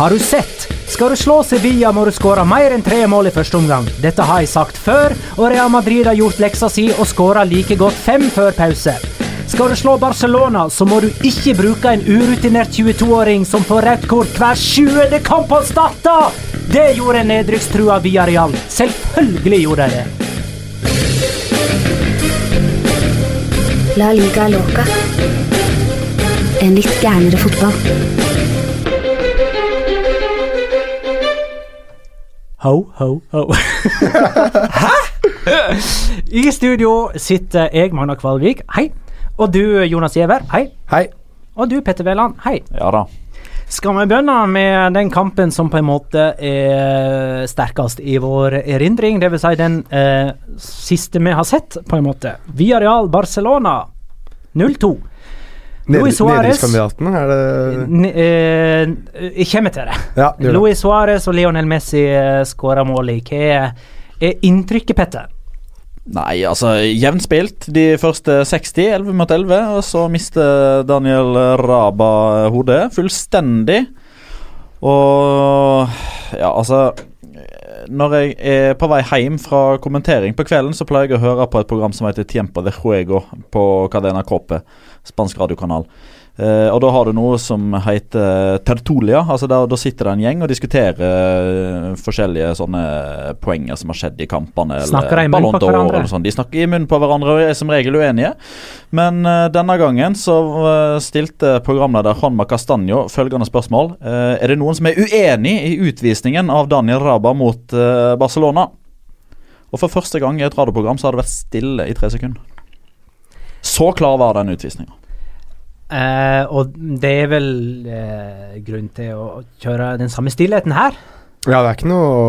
Har du sett? Skal du slå Sevilla, må du skåre mer enn tre mål i første omgang. Dette har jeg sagt før, og Real Madrid har gjort leksa si og skåra like godt fem før pause. Skal du slå Barcelona, så må du ikke bruke en urutinert 22-åring som får rødt kort hver sjuende kamp han starter! Det gjorde nedrykkstrua Villarreal. Selvfølgelig gjorde de det. La liga loca. En litt gærnere fotball. Ho, ho, ho. Hæ?! I studio sitter jeg, Magna Kvalvik. Hei. Og du, Jonas Giæver. Hei. Hei. Og du, Petter Wæland. Hei. Ja da. Skal vi begynne med den kampen som på en måte er sterkest i vår erindring? Dvs. Si den eh, siste vi har sett, på en måte. Villarreal Barcelona 0-2. Luis Suárez er det eh, Jeg kommer til det. Ja, det. Luis Suárez og Lionel Messi uh, skåra mål i. Hva er, er inntrykket, Petter? Nei, altså jevnt spilt de første 60, 11 mot 11, og så mister Daniel Raba hodet fullstendig. Og ja, altså Når jeg er på vei hjem fra kommentering på kvelden, så pleier jeg å høre på et program som heter Tiempo de Juego på Cadena Cope, spansk radiokanal. Eh, og da har du noe som heter tertulia. altså der, Da sitter det en gjeng og diskuterer uh, forskjellige sånne poenger som har skjedd i kampene. Snakker de i munnen Ballon på d'Or eller sånn. De snakker i munnen på hverandre og er som regel uenige. Men uh, denne gangen så stilte programleder Juanma Castaño følgende spørsmål. Er det noen som er uenig i utvisningen av Daniel Raba mot Barcelona? Og for første gang i et radioprogram så har det vært stille i tre sekunder. Så klar var den utvisninga. Eh, og det er vel eh, grunn til å kjøre den samme stillheten her. Ja, det er ikke noe å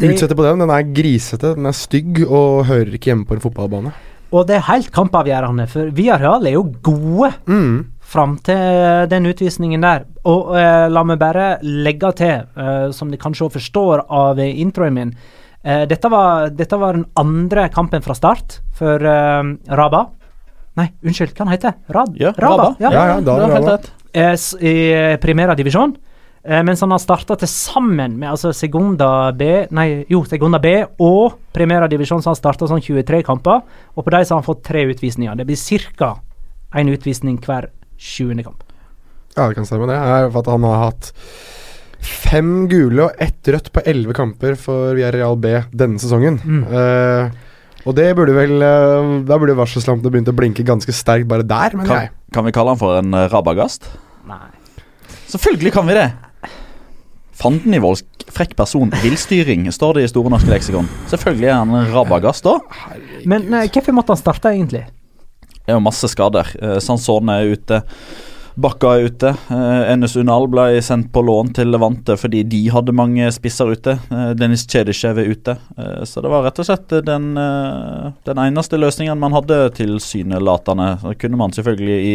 utsette på den. Den er grisete, den er stygg og hører ikke hjemme på en fotballbane. Og det er helt kampavgjørende, for Villarreal er jo gode Mm. fram til den utvisningen der. Og eh, la meg bare legge til, som de kanskje også forstår av introen min eh, dette, var, dette var den andre kampen fra start for eh, Raba. Nei, unnskyld, hva han heter Rad? Ja, Raba. Ja. Ja, ja, da er det Raba. Eh, I Primera divisjon. Eh, mens han har starta til sammen med altså Segunda B Nei, jo, Segunda B og Primera Divisjon, så han starta sånn 23 kamper. Og på de så har han fått tre utvisninger. Det blir ca. én utvisning hver sjuende kamp. Ja, det kan stemme det. Er for at han har hatt fem gule og ett rødt på elleve kamper for Villarreal B denne sesongen. Mm. Eh, og det burde vel eh, Da burde varselslampene begynt å blinke ganske sterkt bare der, men Kan, nei. kan vi kalle han for en eh, rabagast? Nei. Selvfølgelig kan vi det! Fandenivoldsk frekk person, villstyring, står det i Store norske leksikon. Selvfølgelig er han en rabagast, da. Men hvorfor måtte han starte, egentlig? Det er jo masse skader. Eh, Sansone er ute. Bakka er ute. Eh, Enes Unal ble sendt på lån til Levante fordi de hadde mange spisser ute. Eh, Dennis Cedishev er ute. Eh, så det var rett og slett den, den eneste løsningen man hadde, tilsynelatende. Så kunne man selvfølgelig i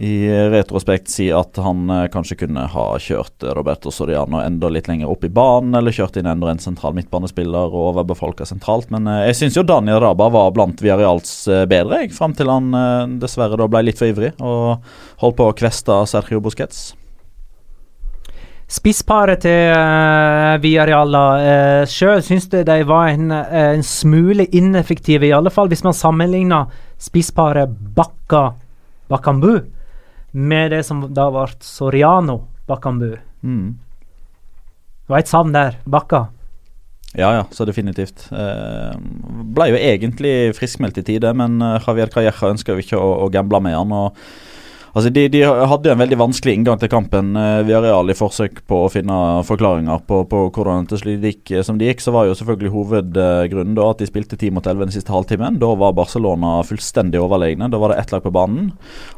i retrospekt si at han eh, kanskje kunne ha kjørt eh, Roberto Soriano enda litt lenger opp i banen, eller kjørt inn enda en sentral midtbanespiller og overbefolka sentralt. Men eh, jeg syns jo Daniel Raba var blant Viareals bedre, jeg, fram til han dessverre da ble litt for ivrig og holdt på å kveste Sergio Busquets. Spissparet til uh, Villarreal uh, sjøl syns det de var en, uh, en smule ineffektive, i alle fall hvis man sammenligner spissparet Bakka-Bakambu med det som da ble Soriano Bakkambu. Mm. Det var et savn der. Bakka. Ja, ja, så definitivt. Eh, ble jo egentlig friskmeldt i tide, men eh, Javier Calleja ønsker jo ikke å, å gamble med han. og Altså, de, de hadde en veldig vanskelig inngang til kampen. Eh, real i forsøk på å finne forklaringer på, på hvordan det gikk eh, som det gikk, så var jo selvfølgelig hovedgrunnen da at de spilte 10 mot 11 den siste halvtimen. Da var Barcelona fullstendig overlegne. Da var det ett lag på banen.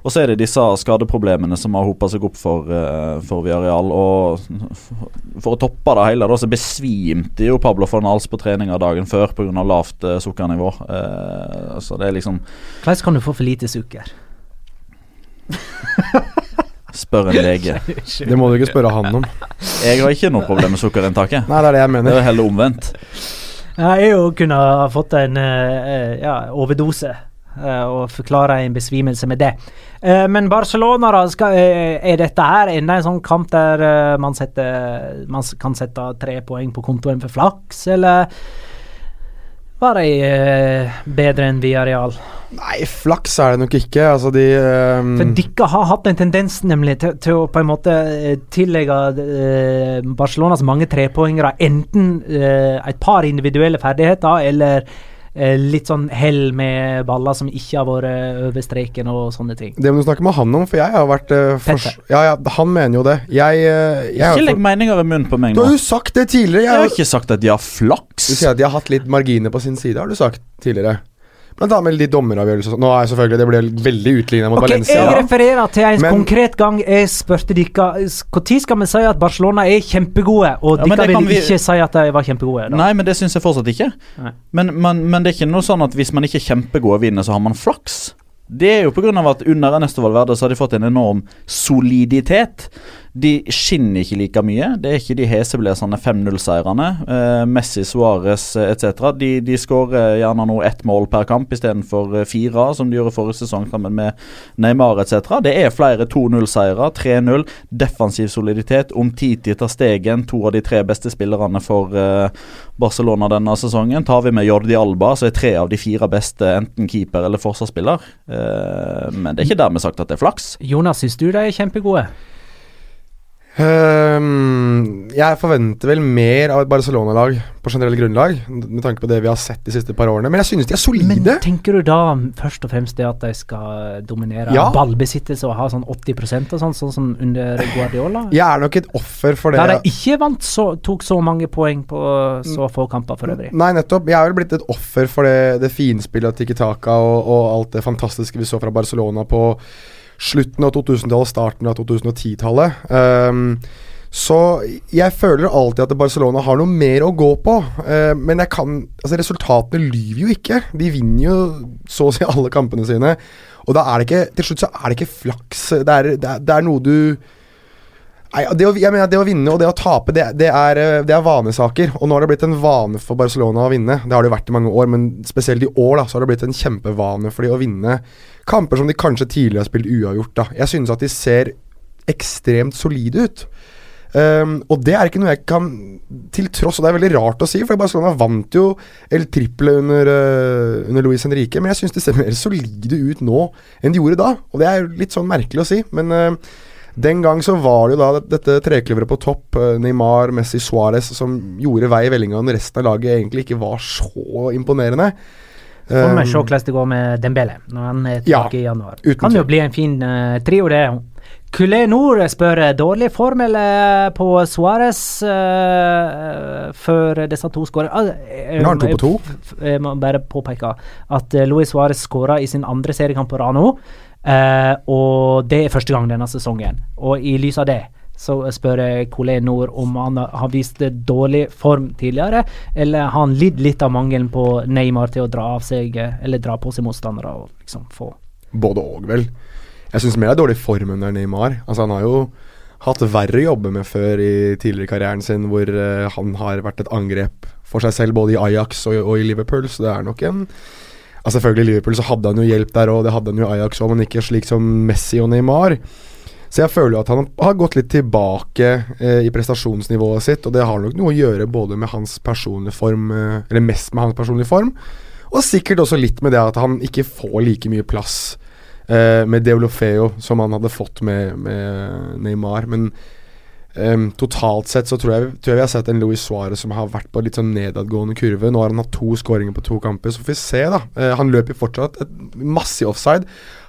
Og så er det disse skadeproblemene som har hopa seg opp for, eh, for real Og for å toppe det hele, da, så besvimte jo Pablo Fornals på treninga dagen før pga. lavt eh, sukkernivå. Eh, så det er liksom Hvordan kan du få for lite sukker? Spør en lege. Det må du ikke spørre han om. Jeg har ikke noe problem med sukkerinntaket. Nei, det er det jeg mener. Det er heller omvendt. Jeg jo kunne ha fått en eh, ja, overdose eh, og forklare en besvimelse med det. Eh, men Barcelona, da, skal, eh, er dette her enda en sånn kamp der man, setter, man kan sette tre poeng på kontoen for flaks, eller var de eh, bedre enn Viareal? Nei, flaks er det nok ikke. Altså, de ehm, For dere har hatt en tendens nemlig til, til å på en måte eh, tillegge eh, Barcelonas mange trepoengere enten eh, et par individuelle ferdigheter eller eh, litt sånn hell med baller som ikke har vært over streken og sånne ting. Det må du snakke med han om, for jeg har vært eh, fors- Ja, ja, han mener jo det. Jeg, eh, jeg har Ikke legg for- meninger i munnen på meg Du har jo sagt det tidligere. Jeg Jeg har har, ikke sagt at de har flaks. du sier at de har hatt litt marginer på sin side, har du sagt tidligere. Blant annet med de dommeravgjørelser. Nå er selvfølgelig det ble veldig utligna mot Ok, Valencia. Jeg refererer til en Men- konkret gang jeg spurte dere Når skal vi si at Barcelona er kjempegode, og Ja, dere vil vi- ikke si at de var kjempegode? Da. Nei, men det syns jeg fortsatt ikke. Men, men, men det er ikke noe sånn at hvis man ikke er kjempegode vinner, så har man flaks. Det er jo pga. at under Ernesto Valverde så har de fått en enorm soliditet. De skinner ikke like mye. Det er ikke de heseblesende 5-0-seirene. Eh, Messi, Suárez eh, etc. De, de skårer gjerne nå ett mål per kamp istedenfor eh, fire, som de gjorde forrige sesong sammen med Neymar etc. Det er flere 2-0-seire, 3-0, defensiv soliditet. Om Titi tar stegen, to av de tre beste spillerne for eh, Barcelona denne sesongen. Tar vi med Jordi Alba, så er tre av de fire beste enten keeper eller forsvarsspiller. Eh, men det er ikke dermed sagt at det er flaks. Jonas, syns du de er kjempegode? Ehm, jeg forventer vel mer av et Barcelona-lag på generell grunnlag, med tanke på det vi har sett de siste par årene. Men jeg synes de er solide. Men tenker du da først og fremst det at de skal dominere Ja. ballbesittelse og ha sånn 80% og sånn, sånn som under Guardiola? Jeg er nok et offer for det. Der de ikke vant så, tok så mange poeng på så få kamper for øvrig. Nei, nettopp. Jeg er vel blitt et offer for det, det finspillet av Tiki Taka og, og alt det fantastiske vi så fra Barcelona på slutten av 2000-tallet, starten av 2010-tallet. Um, så jeg føler alltid at Barcelona har noe mer å gå på. Uh, men jeg kan Altså, resultatene lyver jo ikke. De vinner jo så å si alle kampene sine. Og da er det ikke Til slutt så er det ikke flaks. Det er, det er, det er noe du Nei, det å, jeg mener, det å vinne og det å tape, det, det, er, eh, det er vanesaker. Og nå har det blitt en vane for Barcelona å vinne. Det har det jo vært i mange år, men spesielt i år da, så har det blitt en kjempevane for de å vinne kamper som de kanskje tidligere har spilt uavgjort. da. Jeg synes at de ser ekstremt solide ut. Um, og det er ikke noe jeg kan Til tross, og det er veldig rart å si, for Barcelona vant jo El Triple under, uh, under Luis Henrique, men jeg syns de ser mer solide ut nå enn de gjorde da. Og det er litt sånn merkelig å si, men uh, den gang så var det jo da dette trekløveret på topp, uh, Neymar, Messi, Suárez, som gjorde vei i vellinga når resten av laget egentlig ikke var så imponerende. Får vi se hvordan det går med Dembele når han er tilbake ja, i januar. Kan jo bli en fin trio, det. Kulé Nord spør dårlig form eller på Suárez uh, før disse to skårer. Uh, Nå har han to på to. Jeg må bare påpeke at uh, Luis Suárez skåra i sin andre seriekamp på rad nå. Uh, og det er første gang denne sesongen. Og i lys av det så spør jeg Colé Nord om han har vist dårlig form tidligere, eller har han lidd litt av mangelen på Neymar til å dra av seg, eller dra på seg motstandere og liksom få Både og, vel. Jeg syns mer det er dårlig form under Neymar. Altså Han har jo hatt verre å jobbe med før i tidligere karrieren sin, hvor uh, han har vært et angrep for seg selv både i Ajax og, og i Liverpool, så det er nok en Altså Selvfølgelig Liverpool så hadde han jo hjelp der, og det hadde han jo Ajax òg, men ikke slik som Messi og Neymar. Så jeg føler jo at han har gått litt tilbake eh, i prestasjonsnivået sitt, og det har nok noe å gjøre både med hans personlige form, eh, eller mest med hans personlige form, og sikkert også litt med det at han ikke får like mye plass eh, med Deolofeo som han hadde fått med, med Neymar. Men eh, totalt sett så tror jeg, tror jeg, vi har sett en Luis Suárez som har vært på litt sånn nedadgående kurve. Nå har han hatt to skåringer på to kamper, så får vi se, da. Uh, han løper fortsatt et masse offside.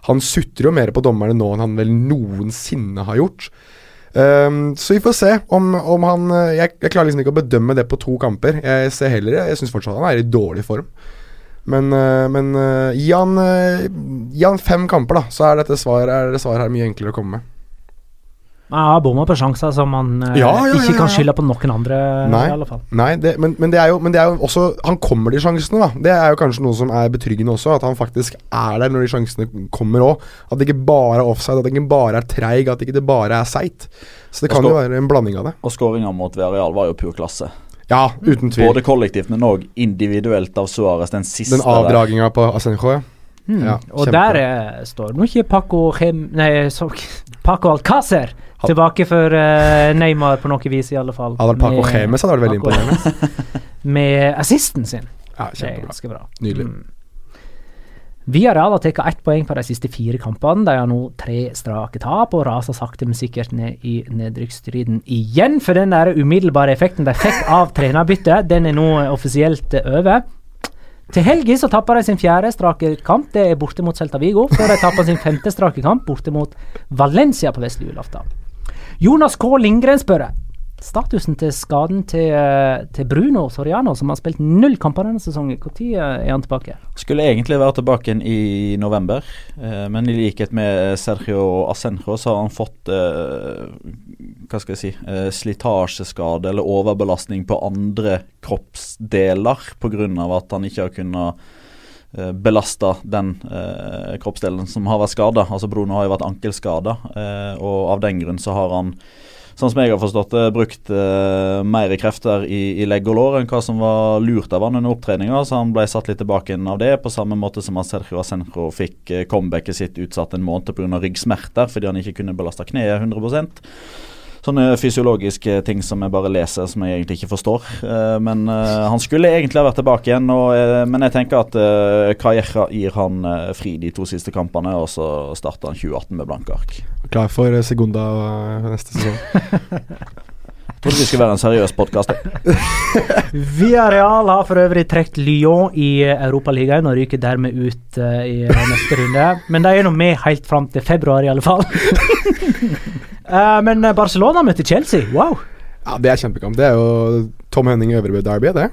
Han sutrer jo mer på dommerne nå enn han vel noensinne har gjort. Um, så vi får se om, om han eh, jeg, jeg, klarer liksom ikke å bedømme det på to kamper. Jeg ser heller Jeg syns fortsatt han er i dårlig form. Men, uh, men uh, gi, han, gi, han, fem kamper, da, så er dette svaret, er det svaret her mye enklere å komme med. Ja, bomma på sjanser som man ja, ja, ja, ikke kan skylde på noen andre. Nei, i alle fall. nei det, men, men, det jo, men, det er jo, også Han kommer de sjansene, da. Det er jo kanskje noe som er betryggende også. At han faktisk er der når de sjansene kommer òg. At det ikke bare er offside, at det ikke bare er treig, at det ikke bare er seigt. Så det kan jo være en blanding av det. Og skåringa mot Verial var jo pur klasse. Ja, uten tvil. Både kollektivt, men òg individuelt av Suárez. Den siste Den avdraginga på Asenjo, ja. Mm. ja og der er, står nå ikke Paco, Hem, nei, så, Paco Alcácer tilbake for uh, Neymar på noe vis, i alle fall. Hadde Paco med, hadde vært veldig imponerende. med assisten sin. Ja, det er ganske bra. Nydelig. Mm. Viareal har tatt ett poeng på de siste fire kampene. De har nå tre strake tap og raser sakte, men sikkert ned i nedrykksstriden igjen. For den der umiddelbare effekten de fikk av trenerbyttet, den er nå offisielt over. Til helga så tapper de sin fjerde strake kamp. Det er borte mot Celta Vigo. Før de tapper sin femte strake kamp borte mot Valencia på vestlig julaften. Jonas K. Lindgren spør statusen til skaden til, eh, til, Bruno Soriano, som har spilt null kamper denne sesongen. Når eh, er han tilbake? Skulle egentlig være tilbake i november, eh, men i likhet med Sergio Asenjo så har han fått hva skal jeg si, slitasjeskade eller overbelastning på andre kroppsdeler pga. at han ikke har kunnet belasta den eh, kroppsdelen som har vært skada. Altså Bruno har jo vært ankelskada, eh, og av den grunn så har han sånn som jeg har forstått det, brukt eh, mer krefter i, i, legg og lår enn hva som var lurt av han under opptreninga, så han ble satt litt tilbake av det, på samme måte som at Sergio Asenro fikk eh, comebacket sitt utsatt en måned pga. ryggsmerter fordi han ikke kunne belaste kneet 100 sånne fysiologiske ting som jeg bare leser, som jeg egentlig ikke forstår. Uh, men uh, han skulle egentlig ha vært tilbake igjen, og, uh, men jeg tenker at Kajera gir han fri de to siste kampene, og så starter han 2018 med blanke ark. Klar for Segunda neste sesong. Jeg trodde vi skulle være en seriøs podkast. Viareal har for øvrig trukket Lyon i Europaligaen og ryker dermed ut uh, i neste runde. Men de er nå med helt fram til februar, i alle fall. uh, men Barcelona møter Chelsea. Wow! Ja, Det er kjempekamp. Det er jo Tom Henning Øvrebø Derby, det.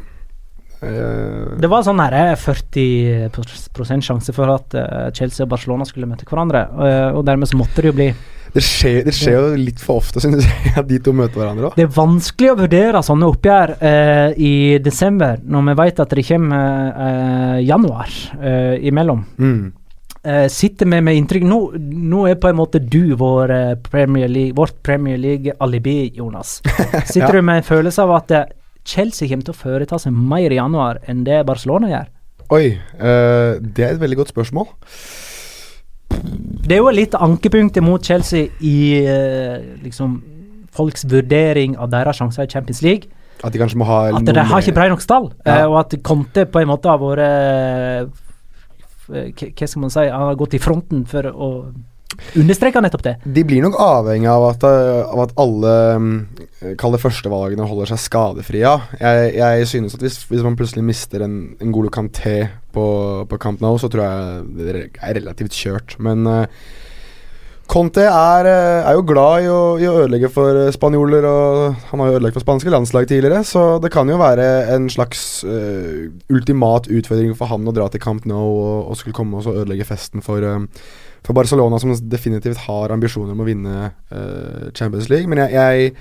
Uh, det var sånn her 40 sjanse for at Chelsea og Barcelona skulle møte hverandre. og dermed så måtte det jo bli det skjer, det skjer, jo litt for ofte, synes jeg, at de to møter hverandre. Også. Det er vanskelig å vurdere sånne oppgjør eh, i desember, når vi vet at det kommer eh, januar eh, imellom. Mm. Uh, sitter med med inntrykk nå, nå, er på en måte du vår uh, Premier League, vårt Premier League-alibi, Jonas. Sitter ja. du med en følelse av at uh, Chelsea kommer til å foreta seg mer i januar enn det Barcelona gjør? Oi, det er et veldig godt spørsmål. Det er jo litt ankepunktet mot Chelsea i eh, liksom folks vurdering av deres sjanser i Champions League. At de kanskje må ha At de har ikke brei nok stall, Ja. eh, og at Conte på en måte har vært eh, Hva skal man si? Han har gått i fronten for å understreke nettopp det. De blir nok avhengig av at, eh, av at alle mm, Kall det førstevalgene holder seg skadefrie. Jeg, jeg synes at hvis, hvis man plutselig mister en, en Golo Kanté på, på Camp Nou, så tror jeg det er relativt kjørt. Men eh, Conte er, eh, er jo glad i å, i å ødelegge for eh, spanjoler, og han har jo ødelagt for spanske landslag tidligere, så det kan jo være en slags uh, ultimat utfordring for han å dra til Camp Nou og, og skulle komme og ødelegge festen for, uh, for Barcelona, som definitivt har ambisjoner om å vinne uh, Champions League. Men jeg, jeg,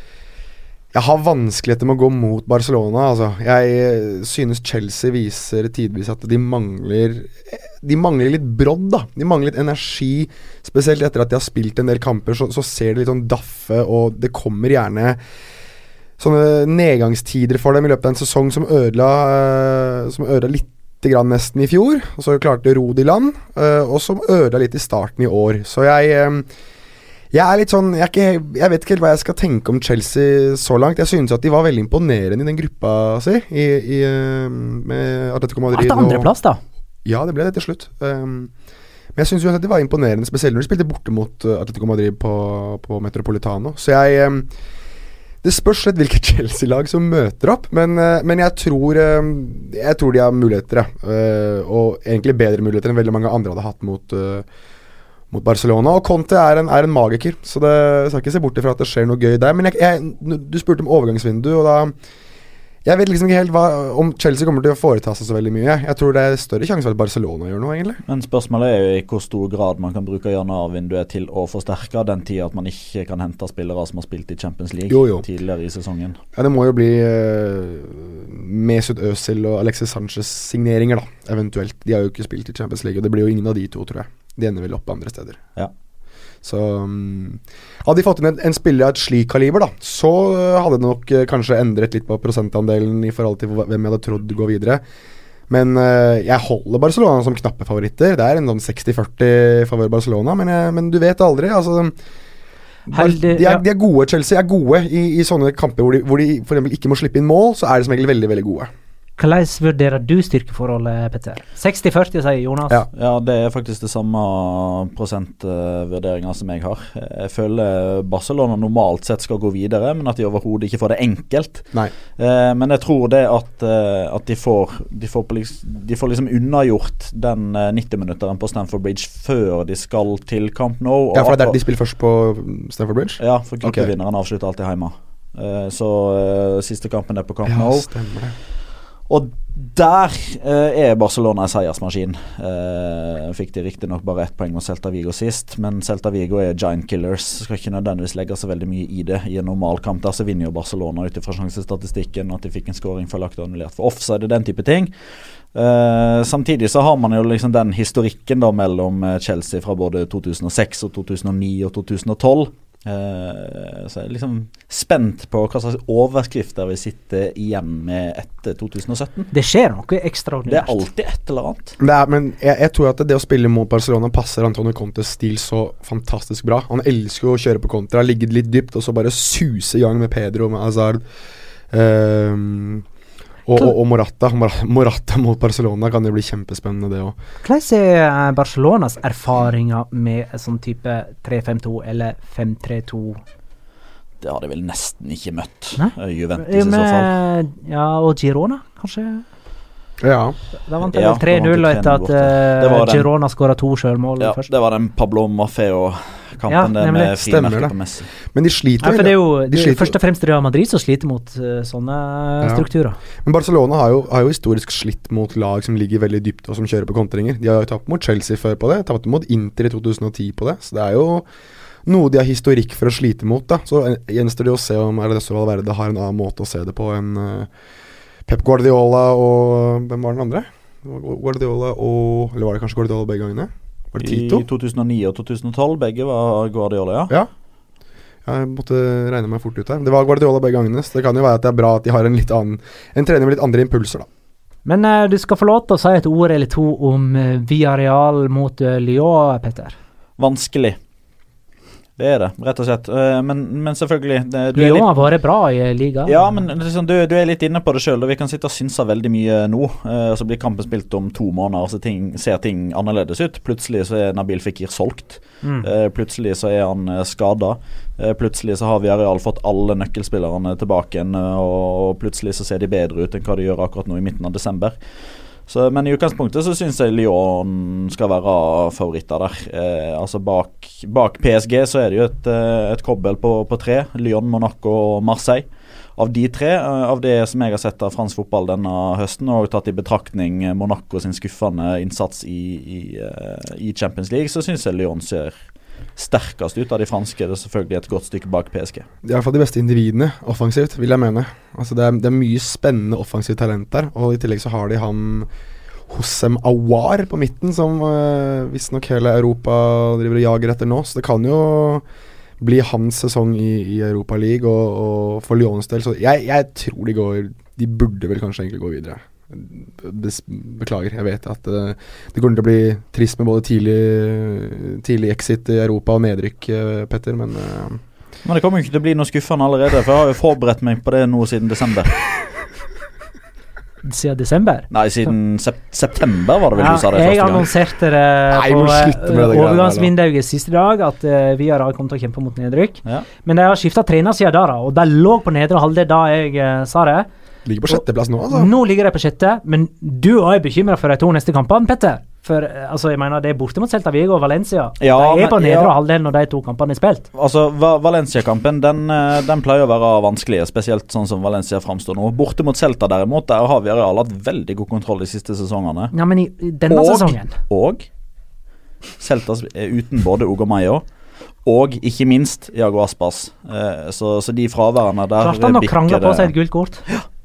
jeg har vanskeligheter med å gå mot Barcelona. Altså. Jeg eh, synes Chelsea viser tidvis at de mangler De mangler litt brodd, da. De mangler litt energi. Spesielt etter at de har spilt en del kamper, så, så ser det litt sånn daffe, og det kommer gjerne sånne nedgangstider for dem i løpet av en sesong som ødela, eh, som ødela litt grann nesten i fjor, og så klarte de å ro det i land, eh, og som ødela litt i starten i år. Så jeg eh, jeg er litt sånn jeg, ikke, jeg vet ikke helt hva jeg skal tenke om Chelsea så langt. Jeg synes at de var veldig imponerende i den gruppa si, i, i, eh, med Atletico Madrid. Etter andreplass, da. Ja, det ble det til slutt. Um, men jeg syns at de var imponerende, spesielt når de spilte borte mot uh, Atletico Madrid på, på Metropolitano. Så jeg um, Det spørs litt hvilket Chelsea-lag som møter opp, men, uh, men jeg, tror, jeg tror de har muligheter. Uh, og egentlig bedre muligheter enn veldig mange andre hadde hatt mot mot Barcelona. Og Conte er en, er en magiker, så det jeg skal ikke se bort ifra at det skjer noe gøy der. Men jeg, jeg, du spurte om overgangsvindu, og da Jeg vet liksom ikke helt hva, om Chelsea kommer til å foreta seg så veldig mye. Jeg tror det er større sjanse for at Barcelona gjør noe, egentlig. Men spørsmålet er jo i hvor stor grad man kan bruke januarvinduet til å forsterke den tida at man ikke kan hente spillere som har spilt i Champions League Jo, jo. tidligere i sesongen. Ja, det må jo bli uh, Mesut Özil og Alexis Sanchez-signeringer, da, eventuelt. De har jo ikke spilt i Champions League, og det blir jo ingen av de to, tror jeg. De ender vel opp andre steder. Ja. Så um, Hadde de fått inn en, en spiller av et slik kaliber, da, så uh, hadde det nok uh, kanskje endret litt på prosentandelen i forhold til hvem jeg hadde trodd gå videre. Men uh, jeg holder Barcelona som knappe favoritter. Det er en sånn 60-40 favør Barcelona, men, jeg, men du vet aldri. Altså Heldig- de, er, ja. de er gode, Chelsea er gode i, i sånne kamper hvor de, hvor de eksempel ikke må slippe inn mål. Så er de som regel veldig veldig gode. Hvordan vurderer du styrkeforholdet, Petter? 60-40, sier Jonas. Ja. Ja, det er faktisk det samme prosentvurderinga som jeg har. Jeg føler Barcelona normalt sett skal gå videre, men at de overhodet ikke får det enkelt. Nei. Eh, men jeg tror det at, eh, at de får De får, på liksom, de får liksom unnagjort den eh, 90-minutteren på Stamford Bridge før de skal til Camp Nou. og Ja, for det er der de spiller først på Stamford Bridge? Ja, for Ok. okay. avslutter alltid hjemme. Eh, så eh, siste kampen er på Camp Nou. stemmer det. Og der eh, er Barcelona en seiersmaskin. Eh, fikk de riktignok bare ett poeng mot Celta Vigo sist, men Celta Vigo er giant killers. Skal ikke nødvendigvis legge så veldig mye i det. I en normal kamp der så vinner jo Barcelona ut ifra sjansestatistikken, at de fikk en scoring og annullert for offside den type ting. Eh, samtidig så har man jo liksom den historikken da mellom eh, Chelsea fra både 2006 og 2009 og 2012. Eh, så jeg er liksom spent på hva slags overskrifter vi sitter igjen med etter 2017. Det skjer noe ekstraordinært. Det er alltid et eller annet. Det er, men jeg, jeg tror at det å spille mot Barcelona passer Antonio Contes stil så fantastisk bra. Han elsker jo å kjøre på kontra, ligge litt dypt og så bare suse i gang med Pedro og med Hazard. Ehm, og, og, og Morata. Morata mot Barcelona kan jo bli kjempespennende, det òg. Hvordan er eh, Barcelonas erfaringer med sånn type 3-5-2 eller 5-3-2? Det har de vel nesten ikke møtt. Nei. eh, Juventus i så fall. Ja, og Girona, kanskje? Ja. Da vant de Ja, 3-0 da etter at 3-0 borte. Det var uh, Girona skåra to sjølmål Ja, først. det var den Pablo Maffeo-kampen Ja, nemlig. med Stemmer det. på Messi. Men de sliter Ja, for det er jo de det sliter først og fremst Real Madrid som sliter mot uh, sånne Ja. strukturer. Men Barcelona har jo, har jo historisk slitt mot lag som ligger veldig dypt og som kjører på kontringer. De har jo tapt mot Chelsea før på det, tapt mot Inter i 2010 på det. Så det er jo noe de har historikk for å slite mot. da Så eh, gjenstår det å se om Ernesto Valverde har en annen måte å se det på enn eh, Pep Guardiola og Hvem var den andre? Guardiola og Eller var det kanskje Guardiola begge gangene? Var det Tito? I 2009 og 2012, begge var Guardiola, ja. Ja. Jeg måtte regne meg fort ut her. Det var Guardiola begge gangene, så det kan jo være at det er bra at de har en litt annen En trener med litt andre impulser, da. Men uh, du skal få lov til å si et ord eller to om uh, Villarreal mot uh, Lyon, Petter. Vanskelig. Det er det, rett og slett. Eh, men, men selvfølgelig det, du Lyon har vært bra i ligaen. Ja, men liksom, du, du er litt inne på det sjøl. Vi kan sitte og synse veldig mye nå. Eh, så blir kampen spilt om to måneder, så ting, ser ting annerledes ut. Plutselig så er Nabil Fikir solgt. Mm. Eh, plutselig så er han eh, skada. Eh, plutselig så har vi areal fått alle nøkkelspillerne tilbake igjen, og plutselig så ser de bedre ut enn hva de gjør akkurat nå i midten av desember. Så, men i utgangspunktet så syns jeg Lyon skal være favoritter der. Eh, altså bak, bak PSG så er det jo et, eh, et kobbel på, på tre. Lyon, Monaco og Marseille. Av de tre, eh, av det som jeg har sett av fransk fotball denne høsten, og tatt i betraktning Monaco sin skuffende innsats i, i, eh, i Champions League, så syns jeg Lyon ser sterkest ut av de franske. Det er selvfølgelig et godt stykke bak PSG. De er iallfall de beste individene offensivt, vil jeg mene. Altså det, er, det er mye spennende offensivt talent der, og i tillegg så har de han Hossem Awar på midten, som øh, visstnok hele Europa driver og jager etter nå. Så det kan jo bli hans sesong i, i Europa League, og, og for Lyons del Så jeg, jeg tror de går De burde vel kanskje egentlig gå videre. Beklager, jeg vet at uh, det kommer til å bli trist med både tidlig, tidlig exit i Europa og nedrykk, uh, Petter, men uh, Men det kommer jo ikke til å bli noe skuffende allerede, for jeg har jo forberedt meg på det nå siden desember. Siden desember. Nei, siden sep september var det vel Ja, du sa det første gang. annonserte det Nei, på det eh, overgangsvinduet siste dag at uh, har kom til å kjempe mot nedrykk. Ja. Men de har skifta trener siden da, da, og de lå på nedre halvdel da jeg uh, sa det. Ligger på sjetteplass nå, altså. Nå ligger de på sjette, men du er bekymra for de to neste kampene, Petter. For eh, altså, jeg mener, det er borte mot Celta Vigo og Valencia. Ja, de er på nedre ja. halvdel når de to kampene er spilt. Altså, Valencia-kampen den, eh, den pleier å være vanskelig, spesielt sånn som Valencia framstår nå. Borte mot Celta derimot, der har vi areal hatt veldig god kontroll de siste sesongene. Ja, men i, denne Og- sesongen Og Celta er uten både Ugomayo og ikke minst Iago Aspas. Eh, så, så de fraværende der klarte han å krangle på seg et gult kort.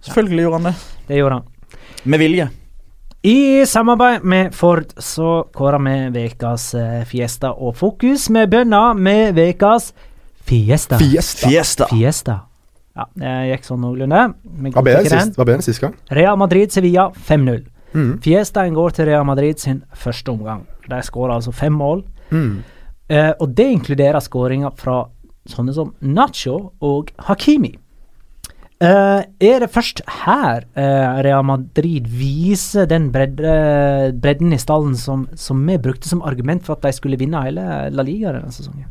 Selvfølgelig gjorde han det. Det gjorde han. Med vilje. I samarbeid med Ford så kårer vi ukas eh, Fiesta og Fokus. med bønder med ukas Fiesta. Fiesta. Fiesta. Fiesta. Ja, det gikk sånn noenlunde. Hva ble det sist gang? Real Madrid-Sevilla 5-0. Mm. Fiestaen går til Real Madrid sin første omgang. De skårer altså fem mål. Mm. Eh, og det inkluderer skåringer fra sånne som Nacho og Hakimi. Eh, er det først her uh, Real Madrid viser den bredde, bredden i stallen som, som vi brukte som argument for at de skulle vinne hele La Liga denne sesongen?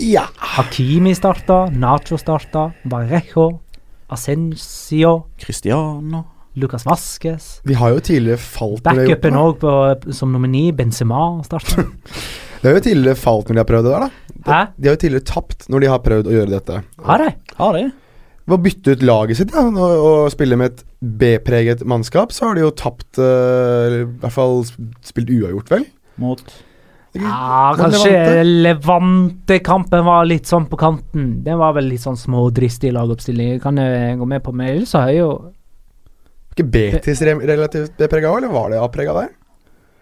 Ja. Hakimi starta, Nacho starta, Barrejo, Ascencio, Cristiano Lucas Vasques. Vi har jo tidligere falt Backupen òg som nummer ni, Benzema starta. Det har jo tidligere falt når de har prøvd det der, da. Hæ? De har jo tidligere tapt når de har prøvd å gjøre dette. Har de? Har de? Ved å bytte ut laget sitt ja, og, og spille med et B-preget mannskap, så har de jo tapt uh, I hvert fall spilt uavgjort, vel? Mot Ja, kanskje Levante. Levante-kampen var litt sånn på kanten. Den var vel litt sånn smådristig lagoppstilling. Kan jeg gå med på mail, så har jeg jo Ikke Betis re relativt B-prega òg, eller var det A-prega der?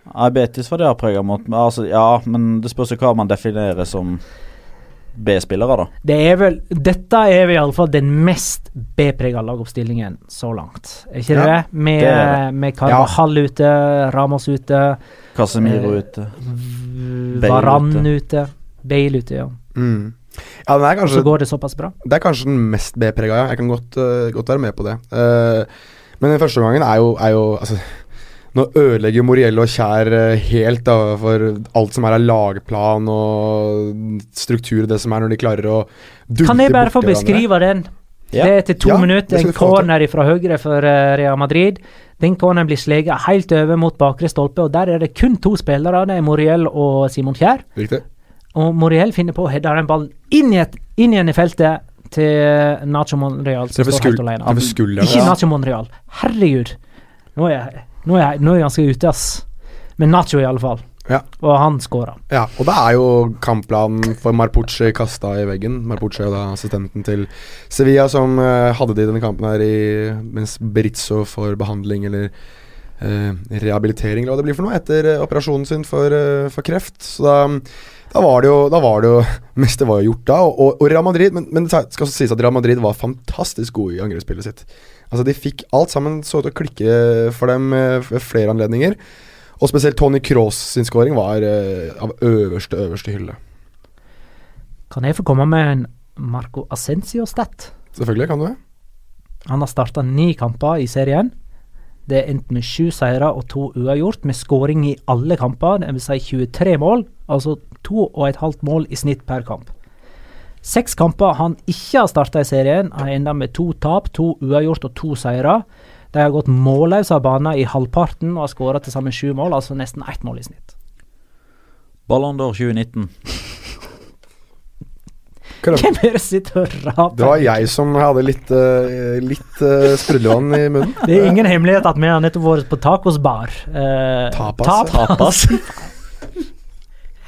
Ja, Betis var det jeg prega mot. Altså, ja, men det spørs jo hva man definerer som B-spillere, da. Det er vel Dette er vel iallfall den mest B-prega lagoppstillingen så langt. Er ikke det Ja, det? Med, det er med Carvajal ute, Ramos ute, Casemiro Eh, ute. Varan ute. ute, Bale ute, ja. Mm. Ja, den er kanskje så går det såpass bra. Det er kanskje den mest B-prega, ja. Jeg kan godt, uh, godt være med på det. Uh, men den første gangen er jo, er jo altså, Nå ødelegger Moriello og Kjær eh, helt da, for alt som er av lagplan og struktur, det som er når de klarer å dulte Kan jeg bare få beskrive den? Ja. Det er etter to Ja, minutter. En corner fra høyre for eh, Real Madrid. Den corneren blir sleget helt over mot bakre stolpe, og der er det kun to spillere. Det er Moriel og Simon Kjær. Riktig. Og Moriel finner på å heade den ballen inn, inn igjen i feltet til Nacho Monreal, Treffer skulderen. Ikke. Nacho Monreal. Herregud. Nå er jeg, nå er jeg, nå er jeg ganske ute, ass. Men Nacho, i alle fall. Ja. Og han skåra. Ja, og da er jo kampplanen for Marpucci kasta i veggen. Marpucci er da assistenten til Sevilla som uh, hadde de denne kampen her i, mens Berizzo får behandling eller uh, rehabilitering, eller hva det blir for noe, etter uh, operasjonen sin for, for kreft. Så da, da var det jo Da var det jo meste var jo gjort da. Og, og, og Real Madrid Men, men det skal også sies at Real Madrid var fantastisk gode i angrepsspillet sitt. Altså De fikk alt sammen så ut å klikke for dem eh, ved flere anledninger. Og spesielt Tony Cross sin scoring var eh, av øverste, øverste hylle. Kan jeg få komme med en Marco Ascencio-stat? Selvfølgelig kan du det. Han har starta ni kamper i serien. Det er endt med sju seire og to uavgjort, med skåring i alle kamper. Vil si 23 mål, altså to og et halvt mål i snitt per kamp. Seks kamper han ikke har starta i serien, har enda med to tap, to uavgjort og to seire. De har gått målløse av banen i halvparten og har skåra til sammen sju mål, altså nesten ett mål i snitt. Ballon d'Or 2019. Hvem er det som sitter og raper? Det var jeg som hadde litt, uh, litt uh, sprudlevann i munnen. Det er ingen hemmelighet at vi har nettopp vært på tacosbar. Uh, Tapas. Tapas.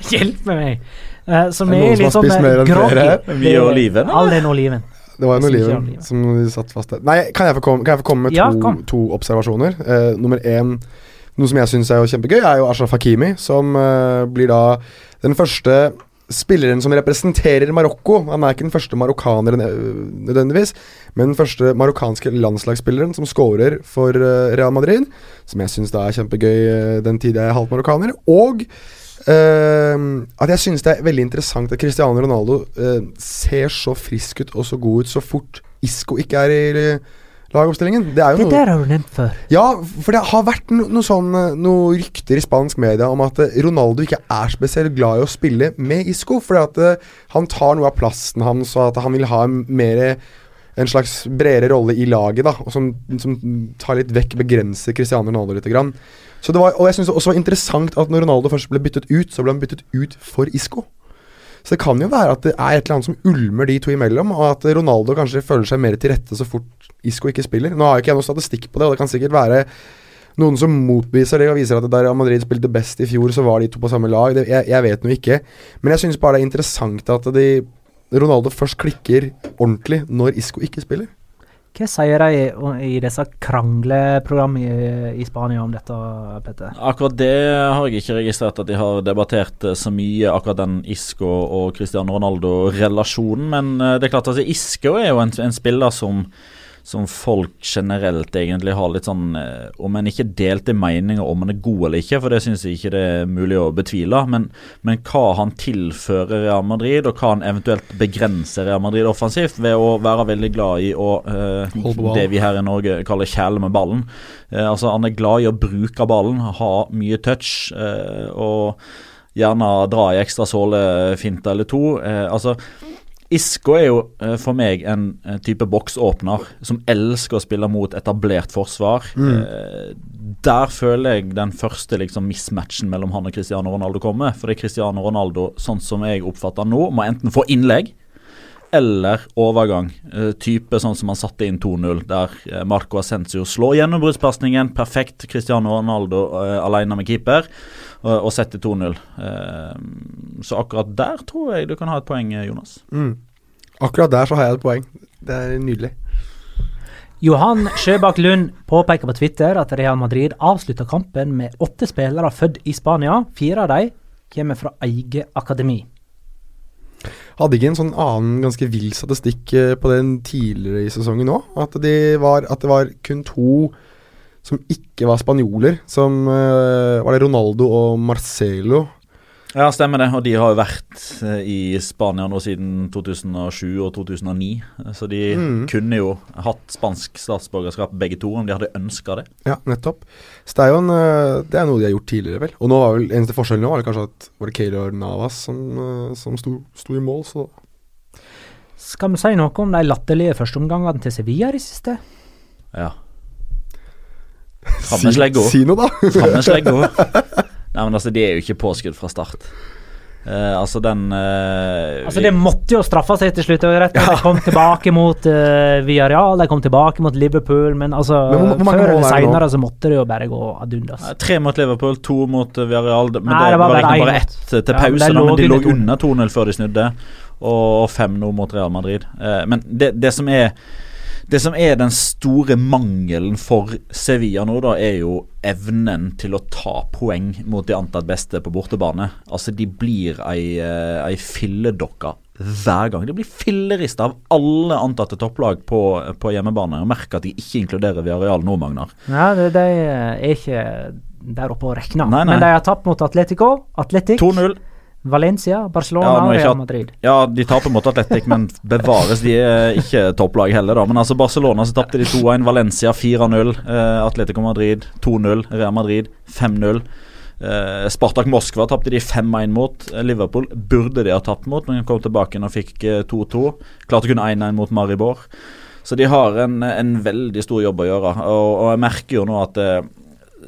Hjelp meg! Uh, som Er er, noen som litt har sånn spist mer enn groggy. Vi og oliven, All den oliven. Det var en Som oliven er som vi satt fast der. Nei, kan jeg få komme, kan jeg få komme med Ja, to, kom. to observasjoner? Uh, nummer én, noe som jeg syns er jo kjempegøy, er jo Ashraf Hakimi, som uh, blir da den første spilleren som representerer Marokko. Han er ikke den første marokkaneren eh, nødvendigvis, men den første marokkanske landslagsspilleren som scorer for eh, Real Madrid. Som jeg syns er kjempegøy eh, den tid jeg er halvt marokkaner. Og eh, at jeg synes det er veldig interessant at Cristiano Ronaldo uh, ser så frisk ut og så god ut så fort Isco ikke er i eh, lagoppstillingen. Det er Det noe der har du nevnt før. ja, for det har vært no, noe sånn noen rykter i spansk media om at eh, Ronaldo ikke er spesielt glad i å spille med Isco. Fordi at uh, han tar noe av plassen hans, og at han vil ha mer en slags bredere rolle i laget, da. Og som, som tar litt vekk, begrenser Cristiano Ronaldo litt. Grann. Så det var, og jeg syns også var interessant at når Ronaldo først ble byttet ut, så ble han byttet ut for Isco. Så det kan jo være at det er et eller annet som ulmer de to imellom, og at Ronaldo kanskje føler seg mer til rette så fort Isco ikke spiller. Nå har jo ikke jeg noe statistikk på det, og det kan sikkert være noen som motbeviser det og viser at da Madrid spilte best i fjor, så var de to på samme lag. Det, jeg, jeg vet nå ikke. Men jeg syns bare det er interessant at de, Ronaldo først klikker ordentlig når Isco ikke spiller. Hva sier de i, disse krangleprogrammene i, i Spania om dette, Petter? Akkurat det har jeg ikke registrert at de har debattert eh, så mye, akkurat den Isco og Cristiano Ronaldo-relasjonen. Men eh, det er klart at Isco er jo en, en spiller som som folk generelt egentlig har litt sånn eh, Om en ikke delte meninger om han er god eller ikke, for det syns jeg ikke det er mulig å betvile. Men, men hva han tilfører Real Madrid, og hva han eventuelt begrenser Real Madrid offensivt ved å være veldig glad i å eh. Det vi her i Norge kaller kjæle med ballen. Eh, altså Han er glad i å bruke ballen, ha mye touch. Eh, og gjerne dra i ekstra såle, fint eller to. Eh, altså Isco er jo eh, for meg en eh, type boksåpner som elsker å spille mot etablert forsvar. Mm. der føler jeg den første liksom, mismatchen mellom han og Cristiano Ronaldo kommer. Fordi Cristiano Ronaldo, sånn som jeg oppfatter nå, må enten få innlegg eller overgang. Eh, type sånn som han satte inn 2-0, der eh, Marco Ascencio slår gjennombruddspasningen. Perfekt. Cristiano Ronaldo uh, alene med keeper og, og sette 2-0. Eh, så akkurat der tror jeg du kan ha et poeng, eh, Jonas. Mm. Akkurat der så har jeg et poeng. Det er nydelig. Johan Sjøbakk Lund påpeker på Twitter at Real Madrid avslutta kampen med åtte spillere født i Spania. Fire av dem kommer fra eget akademi. Hadde ikke en sånn annen ganske vill statistikk eh, på den tidligere i sesongen òg? At, de at det var kun to som ikke var spanjoler. Som eh, Var det Ronaldo og Marcelo? Ja, stemmer det. Og de har jo vært eh, i Spania nå siden 2007 og 2009. Så de Mm. kunne jo hatt spansk statsborgerskap begge to, om de hadde ønska det. Ja, nettopp. Så det er jo en, eh, det er noe de har gjort tidligere, vel. Og nå var vel eneste forskjellen nå var det kanskje at var det Keylor Navas som, som sto, sto i mål, så Skal vi si noe om de latterlige førsteomgangene til Sevilla i siste? Ja. Med slegga. si noe, da! Slegga. Nei, men altså, de er jo ikke påskudd fra start. Uh, altså, den uh, Altså Det måtte jo straffe seg til slutt. det var Rett. De kom tilbake mot uh, Villarreal, de kom tilbake mot Liverpool, men altså Men hvor- hvor før eller er seinere så måtte det jo bare gå ad undas. Tre mot Liverpool, to mot Villarreal. Men Nei, det, det var var bare bare ett til Ja, pause, da, men de lå under 2-0. før de snudde. Og fem nå mot Real Madrid. Eh, men det, det som er det som er den store mangelen for Sevilla nå, da, er jo evnen til å ta poeng mot de antatt beste på bortebane. Altså, de blir ei, eh, ei filledokke hver gang. De blir fillerista av alle antatte topplag på, på hjemmebane. Og merker at de ikke inkluderer Viareal nå, Magnar. Ja, det, de er ikke der oppe å regne. Nei, nei. Men de har tapt mot Atletico. Atletic. 2-0. Valencia, Barcelona og Real Madrid. Ja, de taper mot Atletic, men bevares, de er ikke topplag heller, da. Men altså Barcelona så tapte de 2-1, Valencia 4-0, eh, Atletico Madrid 2-0, Real Madrid 5-0. Eh, Spartak Moskva tapte de 5-1 mot. Eh, Liverpool burde de ha tapt mot, men kom tilbake og fikk eh, 2-2. Klarte kun 1-1 mot Maribor. Så de har en, en veldig stor jobb å gjøre. Og, og jeg merker jo nå at eh,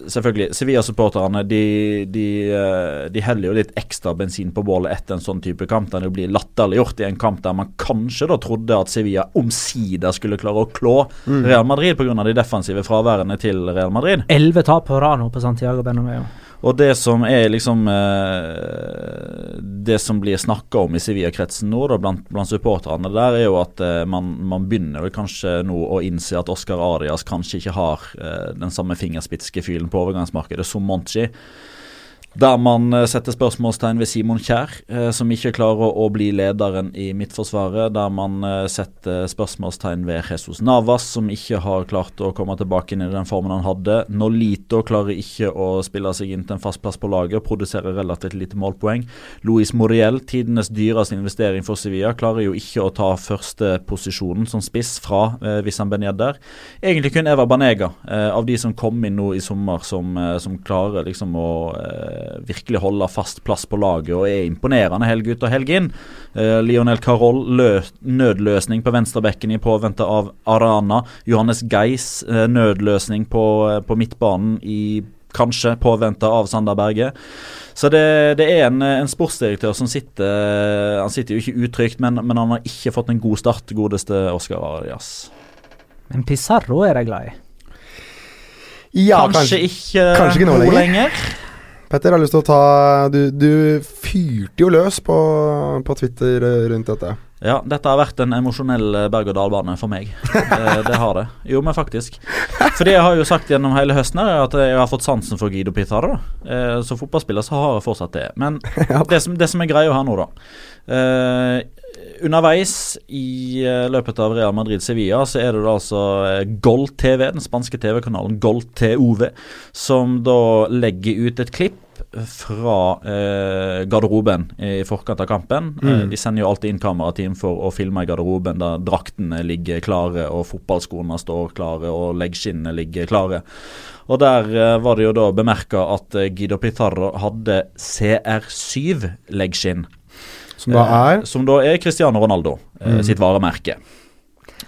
Selvfølgelig, Sevilla-supporterne de, de, eh, de heller jo litt ekstra bensin på bålet etter en sånn type kamp, der det blir latterliggjort i en kamp der man kanskje da trodde at Sevilla omsider skulle klare å klå Mm. Real Madrid pga. de defensive fraværene til Real Madrid. Elleve tap på rad nå på Santiago Bernabeu. Og det som er liksom eh, Det som blir snakka om i Sevilla-kretsen nå, da, blant, blant supporterne der, er jo at eh, man, man begynner vel kanskje nå å innse at Oscar Arias kanskje ikke har eh, den samme fingerspitzgefühlen på overgangsmarkedet som Monchi. Der man eh, setter spørsmålstegn ved Simon Kjær, eh, som ikke klarer å, bli lederen i Midtforsvaret. Der man eh, setter spørsmålstegn ved Jesus Navas, som ikke har klart å komme tilbake inn i den formen han hadde. Nolito klarer ikke å spille seg inn til en fast plass på laget, produserer relativt lite målpoeng. Luis Moriel, tidenes dyreste investering for Sevilla, klarer jo ikke å ta førsteposisjonen som spiss fra eh, Vissan Benjedder. Egentlig kun Eva Banega, eh, av de som kom inn nå i sommer, som, eh, som klarer liksom å eh, virkelig holder fast plass på laget og er imponerende helg ut og helg inn. Eh, Lionel Carroll, nødløsning på venstrebekken i påvente av Arana. Johannes Geis, eh, nødløsning på, eh, på midtbanen i kanskje påvente av Sander Berge. Så det, det er en, en sportsdirektør som sitter Han sitter jo ikke utrygt, men, men han har ikke fått en god start, godeste Oscar Arias. Men Pizarro er de glad i. Ja, kanskje, ikke, kanskje ikke nå lenger. lenger. Petter, har lyst til å ta Du, du fyrte jo løs på, på Twitter eh, rundt dette. Ja, dette har vært en emosjonell eh, berg-og-dal-bane for meg. Det, det har det. Jo, men faktisk. For det jeg har jo sagt gjennom hele høsten er at jeg har fått sansen for Guido Pizarro. Eh, Som fotballspiller så har jeg fortsatt det. Men det som, det som er greia her nå, da eh, Underveis i eh, løpet av Real Madrid-Sevilla så er det da altså Gold Gol TV, den spanske TV-kanalen Gol TV, som da legger ut et klipp fra eh, garderoben i forkant av kampen. Mm. Eh, de sender jo alltid inn kamerateam for å filme i garderoben der draktene ligger klare og fotballskoene står klare og leggskinnene ligger klare. Og der eh, var det jo da bemerka at eh, Guido Pizarro hadde CR7 leggskinn. Som da er? Eh, som da er Cristiano Ronaldo eh, Mm. sitt varemerke.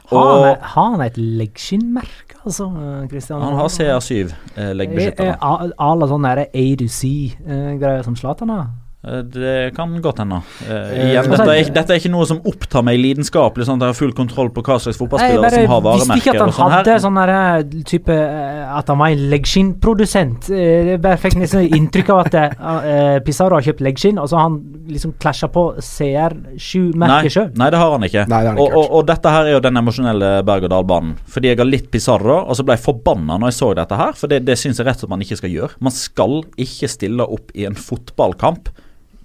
Har han, har han et leggskinnmerke, altså? eh, Christian? han har CR7 eh, Er- leggbeskyttere. er a- à la sånn derre A to C-greier som Zlatan har? Eh, Det kan godt hende. Eh, Eh, igjen, dette, er, ikke- dette er ikke noe som opptar meg lidenskapelig, sånn at jeg har full kontroll på hva slags Nei, fotballspillere som har varemerker visste ikke at han hadde sånn hadde her. sånn type eh, At han var en leggskinnprodusent. Jeg bare fikk liksom inntrykk av at uh, Pizarro har kjøpt leggskinn, og så har han liksom klasja på CR7-merket sjøl. nei, det har han ikke. Nei, det har han og, ikke og, og dette her er jo den emosjonelle berg-og-dal-banen. Fordi jeg har litt Pizarro, og så ble jeg forbanna når jeg så dette her. For det, det syns jeg rett og slett man ikke skal gjøre. Man skal ikke stille opp i en fotballkamp.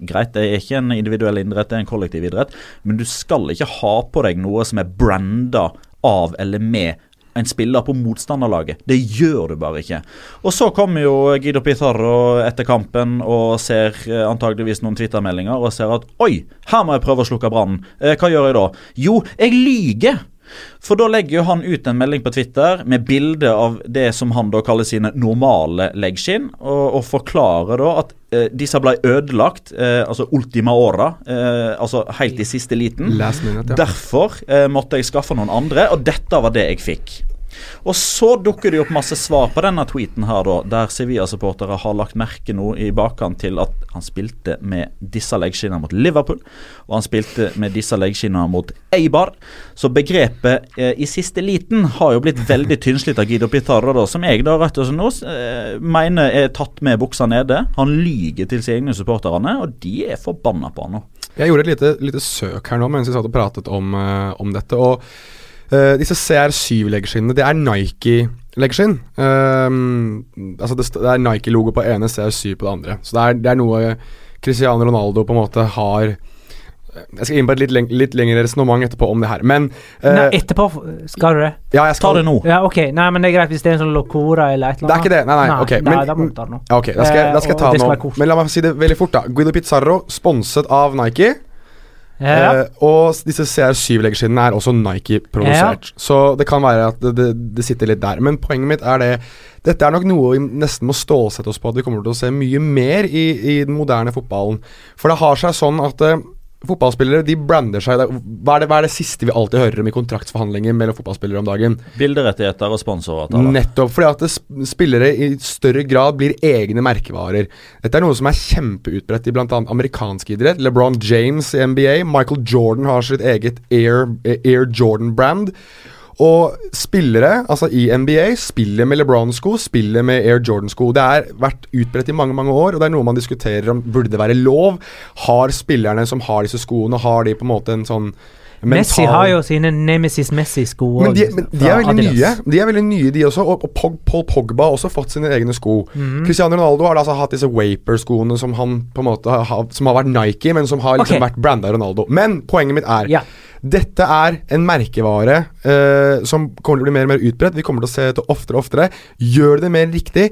Greit, det er ikke en individuell idrett, det er en kollektiv idrett. Men du skal ikke ha på deg noe som er branda av eller med en spiller på motstanderlaget. Det gjør du bare ikke. Og så kommer jo Guido Pizarro etter kampen og ser eh, antageligvis noen Twitter-meldinger og ser at oi, her må jeg prøve å slukke brannen. Eh, hva gjør jeg da? Jo, jeg lyger! For da legger jo han ut en melding på Twitter med bilde av det som han da kaller sine normale leggskinn, og, og forklarer da at eh, disse ble ødelagt, eh, altså ultima åra, eh, altså helt i siste liten. Minute, ja. Derfor eh, måtte jeg skaffe noen andre, og dette var det jeg fikk. Og så dukker det opp masse svar på denne tweeten her, da, der Sevilla-supportere har lagt merke nå i bakkant til at han spilte med disse leggskinnene mot Liverpool, og han spilte med disse leggskinnene mot Eibar. Så begrepet eh, 'i siste liten' har jo blitt veldig tynnslitt av Guido Pizarro, da, som jeg da rett og slett nå eh, mener er tatt med buksa nede. Han lyger til sine egne supporterne, og de er forbanna på han nå. Jeg gjorde et lite, lite søk her nå mens vi satt og pratet om, eh, om dette. Og eh, disse CR7-leggskinnene, det er Nike-leggskinn. Uh, altså det, det er Nike-logo på ene, CR7 på det andre. Så det er, det er noe Cristiano Ronaldo på en måte har Jeg skal inn på et litt, leng litt lengre resonnement etterpå om det her, men uh, Nei, etterpå skal du det? Ja, jeg skal Ta det nå. Ja, ok. Nei, men det er greit hvis det er en sånn locora eller et eller Det er ikke det. Nei, nei. ok. nei, Men, da må du ta det nå. Ok, da skal, jeg- da skal jeg Eh, ta det nå. Men la meg si det veldig fort, da. Guido Pizarro, sponset av Nike. Ja. Eh, og disse CR7-leggskinnene er også Nike-produsert. Så det kan være at det, det, det sitter litt der. Men poenget mitt er det Dette er nok noe vi nesten må stålsette oss på at vi kommer til å se mye mer i, i den moderne fotballen. For det har seg sånn at eh, fotballspillere de brander seg hva er, det, hva er det siste vi alltid hører om i kontraktsforhandlinger mellom fotballspillere om dagen? Bilderettigheter og sponsoravtaler. Nettopp. Fordi at spillere i større grad blir egne merkevarer. Dette er noe som er kjempeutbredt i bl.a. amerikansk idrett. LeBron James i NBA. Michael Jordan har sitt eget Air, Air Jordan-brand. Og spillere, altså i NBA, spiller med LeBron-sko, spiller med Air Jordan-sko. Det har vært utbredt i mange mange år, og det er noe man diskuterer om burde det være lov. Har spillerne som har disse skoene, har de på en måte en sånn mental... Messi har jo sine Nemesis Messi-sko. men de, men de er veldig nye. De er veldig nye, de også. Og, og Paul Pogba har også fått sine egne sko. Mhm. Cristiano Ronaldo har altså hatt disse Waper-skoene som han på en måte har, Som har vært Nike, men som har liksom okay. vært branda Ronaldo. Men poenget mitt er Ja. Dette er en merkevare uh, som kommer til å bli mer og mer utbredt. Vi kommer til å se det oftere og oftere. Gjør det mer riktig?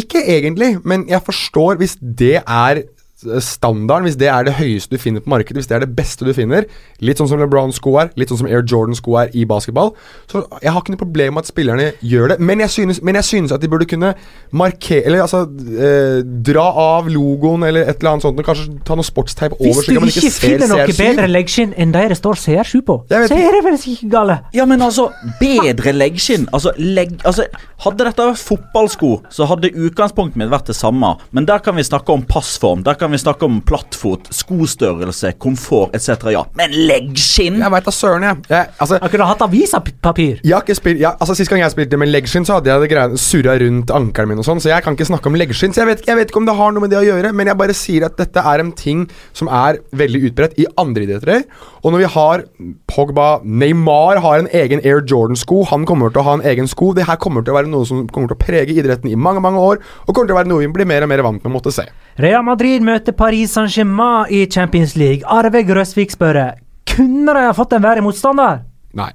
Ikke egentlig, men jeg forstår hvis det er standarden, hvis det er det høyeste du finner på markedet, hvis det er det beste du finner, litt sånn som LeBron-sko er, litt sånn som Air Jordan-sko er i basketball, så jeg har ikke noe problem med at spillerne gjør det, men jeg synes, men jeg synes at de burde kunne markere Eller altså eh, dra av logoen eller et eller annet sånt, og kanskje ta noe sportsteip over, Hvis slik du at man ikke ikke ser finner noe CR7. bedre leggskinn enn de det står CR7 på, så er det vel ikke gale? Ja, men altså, bedre leggskinn altså, legg, altså, Hadde dette vært fotballsko, så hadde utgangspunktet mitt vært det samme. Men der kan vi snakke om passform, der kan vi snakke om plattfot, skostørrelse, komfort etc. Ja. Men leggskinn? Jeg veit da søren, jeg. jeg altså, Jeg kunne hatt avisapapir. Jeg har ikke spilt, ja, altså Sist gang jeg spilte med leggskinn, så hadde jeg det greiene surra rundt ankelen min og sånn, så jeg kan ikke snakke om leggskinn. Så jeg vet, jeg vet ikke om det har noe med det å gjøre, men jeg bare sier at dette er en ting som er veldig utbredt i andre idretter. Og når vi har Pogba Neymar har en egen Air Jordan-sko, han kommer til å ha en egen sko. Det her kommer til å være noe som kommer til å prege idretten i mange, mange år, og kommer til å være noe vi blir mer og mer vant med å måtte se. Real Madrid møter Paris Saint-Germain i Champions League. Arve Grøsvik spør Kunne de ha fått en verre motstander? Nei.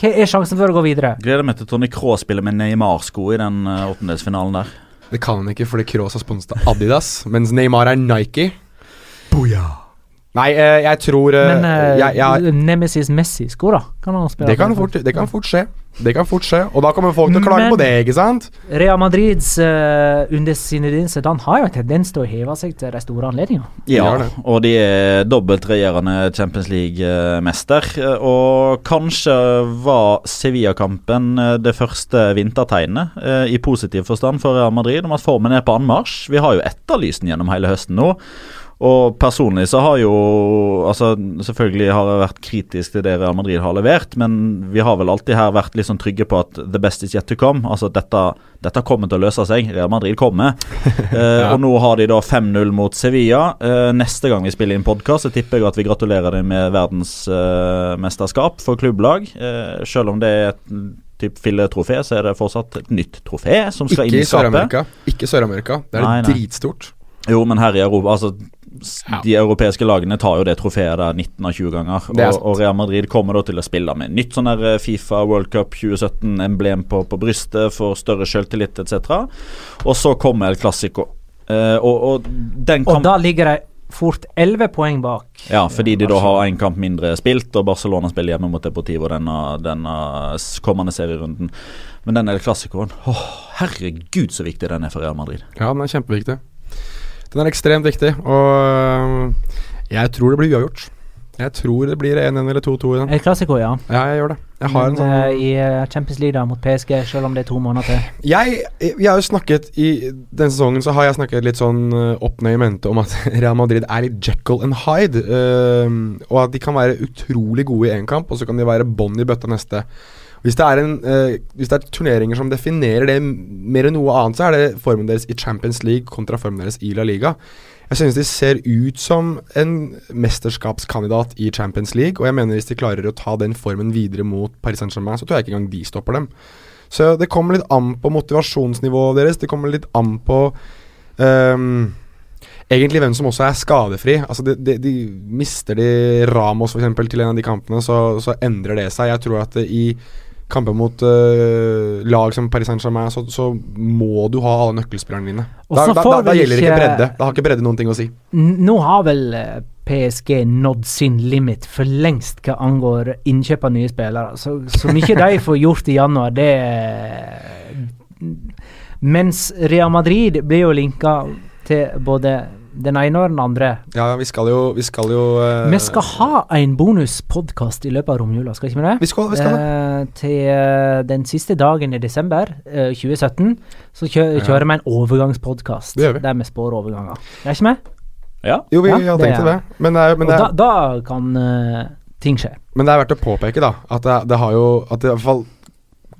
Hva er sjansen for å gå videre? Gleder meg til Tony Kraa spiller med Neymar-sko i den uh, åttendelsfinalen der. Det kan han ikke fordi Kroos har sponset Adidas, mens Neymar er Nike. Nei, eh, jeg tror eh, Men eh, jeg, jeg, Nemesis Messi-sko, da? Kan han spille Det kan, fort, det kan fort skje. Det kan fort skje. Og da kommer folk til å klage Men- på det, ikke sant? Real Madrids uh, under sine dinser, han har jo en tendens til å heve seg til de store anledningene. Ja, og de er dobbelt regjerende Champions League-mester. Og kanskje var Sevilla-kampen eh, det første vintertegnet, uh, i positiv forstand, for Real Madrid om at formen er på anmarsj. Vi har jo etterlyst den gjennom hele høsten nå. Og personlig så har jo Altså, selvfølgelig har jeg vært kritisk til det Real Madrid har levert, men vi har vel alltid her vært litt sånn trygge på at the best is yet to come. Altså, dette, dette kommer til å løse seg. Real Madrid kommer. Eh, Og nå har de da 5-0 mot Sevilla. Eh, neste gang vi spiller inn podkast, så tipper jeg at vi gratulerer dem med verdensmesterskap for klubblag. Eh, selv om det er et typ filletrofé, så er det fortsatt et nytt trofé som skal inn i skapet. Ikke Sør-Amerika. Det er Nei, nei. dritstort. Jo, men her i Europa altså, De europeiske lagene tar jo det trofeet der 19 av 20 ganger. Er Og, og Real Madrid kommer da til å spille med nytt sånn der eh, Fifa World Cup 2017-emblem på, på brystet for større selvtillit etc. Og så kommer El Clásico. Eh, og, og den Og da ligger de fort 11 poeng bak. Ja, fordi de da har én kamp mindre spilt, og Barcelona spiller hjemme mot Deportivo denne, denne kommende serierunden. Men den El Clásicoen herregud så viktig den er for Real Madrid. Ja, den er kjempeviktig. Den er ekstremt viktig, og øh, jeg tror det blir uavgjort. Jeg tror det blir 1-1 eller 2-2 i den. Et klassiker, ja. Ja, jeg gjør det. Jeg har en sånn eh, I eh, Champions League da, mot PSG, selv om det er to måneder til. Jeg, jeg har jo snakket I denne sesongen så har jeg snakket litt sånn opp ned i mente om at Real Madrid er litt Jekyll and Hyde. øhm, og at de kan være utrolig gode i én kamp, og så kan de være bånn i bøtta neste. Hvis det, en, øh, hvis det er turneringer som definerer det mer enn noe annet, så er det formen deres i Champions League kontra formen deres i La Liga. Jeg synes de ser ut som en mesterskapskandidat i Champions League, og jeg mener hvis de klarer å ta den formen videre mot Paris Saint-Germain, så tror jeg ikke engang de stopper dem. Så det kommer litt an på motivasjonsnivået deres. Det kommer litt an på um, egentlig hvem som også er skadefri. Altså de, de, de Mister de Ramos for eksempel, til en av de kampene, så, så endrer det seg. Jeg tror at i kamper mot uh, lag som Paris Saint-Germain, så, så, må du ha alle nøkkelspillerne dine. Da, da, da, da gjelder ikke bredde. Da har ikke bredde noen ting å si. Nå har vel eh, PSG nådd sin limit for lengst hva angår innkjøp av nye spillere. Så, så mye de får gjort i januar, det Mens Real Madrid blir jo linka til både den ene og den andre. Ja, vi skal jo Vi skal, jo, uh, vi skal ha en bonuspodkast i løpet av romjula, skal ikke vi det? Vi skal, vi skal det. Uh, til uh, den siste dagen i desember 2017 så kjø kjører vi en overgangspodkast der vi spår overganger. Er ikke med? Ja. Jo, vi ja, har tenkt til det. Men, det er, men det er, da, da, kan ting skje. Men det er verdt å påpeke, da, at det, det har jo At det i hvert fall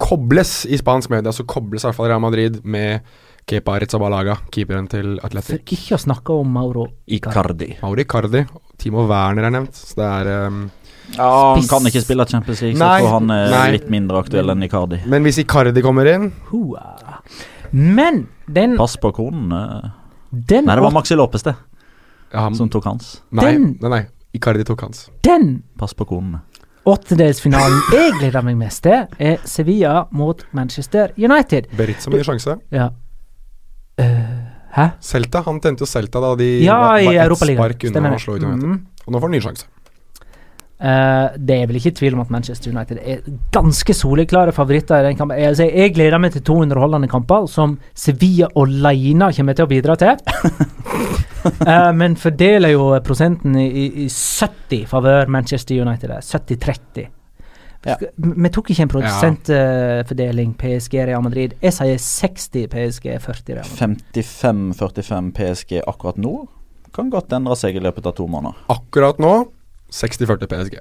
kobles i spansk media, så kobles i hvert fall Real Madrid med Kepa Ritzabalaga, keeperen til Atletic. For ikke å snakke om Mauro Icardi. Mauro Icardi. Timo Werner er nevnt. Så det er um, ja, Han kan ikke spille Champions League, så tror han er nei. litt mindre aktuell enn Icardi. Men hvis Icardi kommer inn Hua. Men den Pass på konene. Den nei, det var Maxi Lopez, det. Ja, han, som tok hans. Nei, den, nei, nei, Icardi tok hans. Den Pass på konene. Åttendelsfinalen jeg gleder meg mest til, er Sevilla mot Manchester United. Berit som gir sjanse. Ja. Uh, hæ? Celta. Han tente jo Celta da de ja, var, var ett spark unna å slå ut United. Mm. Og nå får han ny sjanse. Uh, det er vel ikke tvil om at Manchester United er ganske soleklare favoritter i den kampen. Jeg, altså, jeg gleder meg til to underholdende kamper som Sevilla alene kommer til å bidra til. uh, men fordeler jo prosenten i, i, i 70 favør Manchester United. 70-30. Ja. Vi tok ikke en produsentfordeling ja. PSG Real Madrid. Jeg sier 60 PSG, 40 Real Madrid. 55-45 PSG akkurat nå kan godt endre seg i løpet av to måneder. Akkurat nå 60-40 PSG.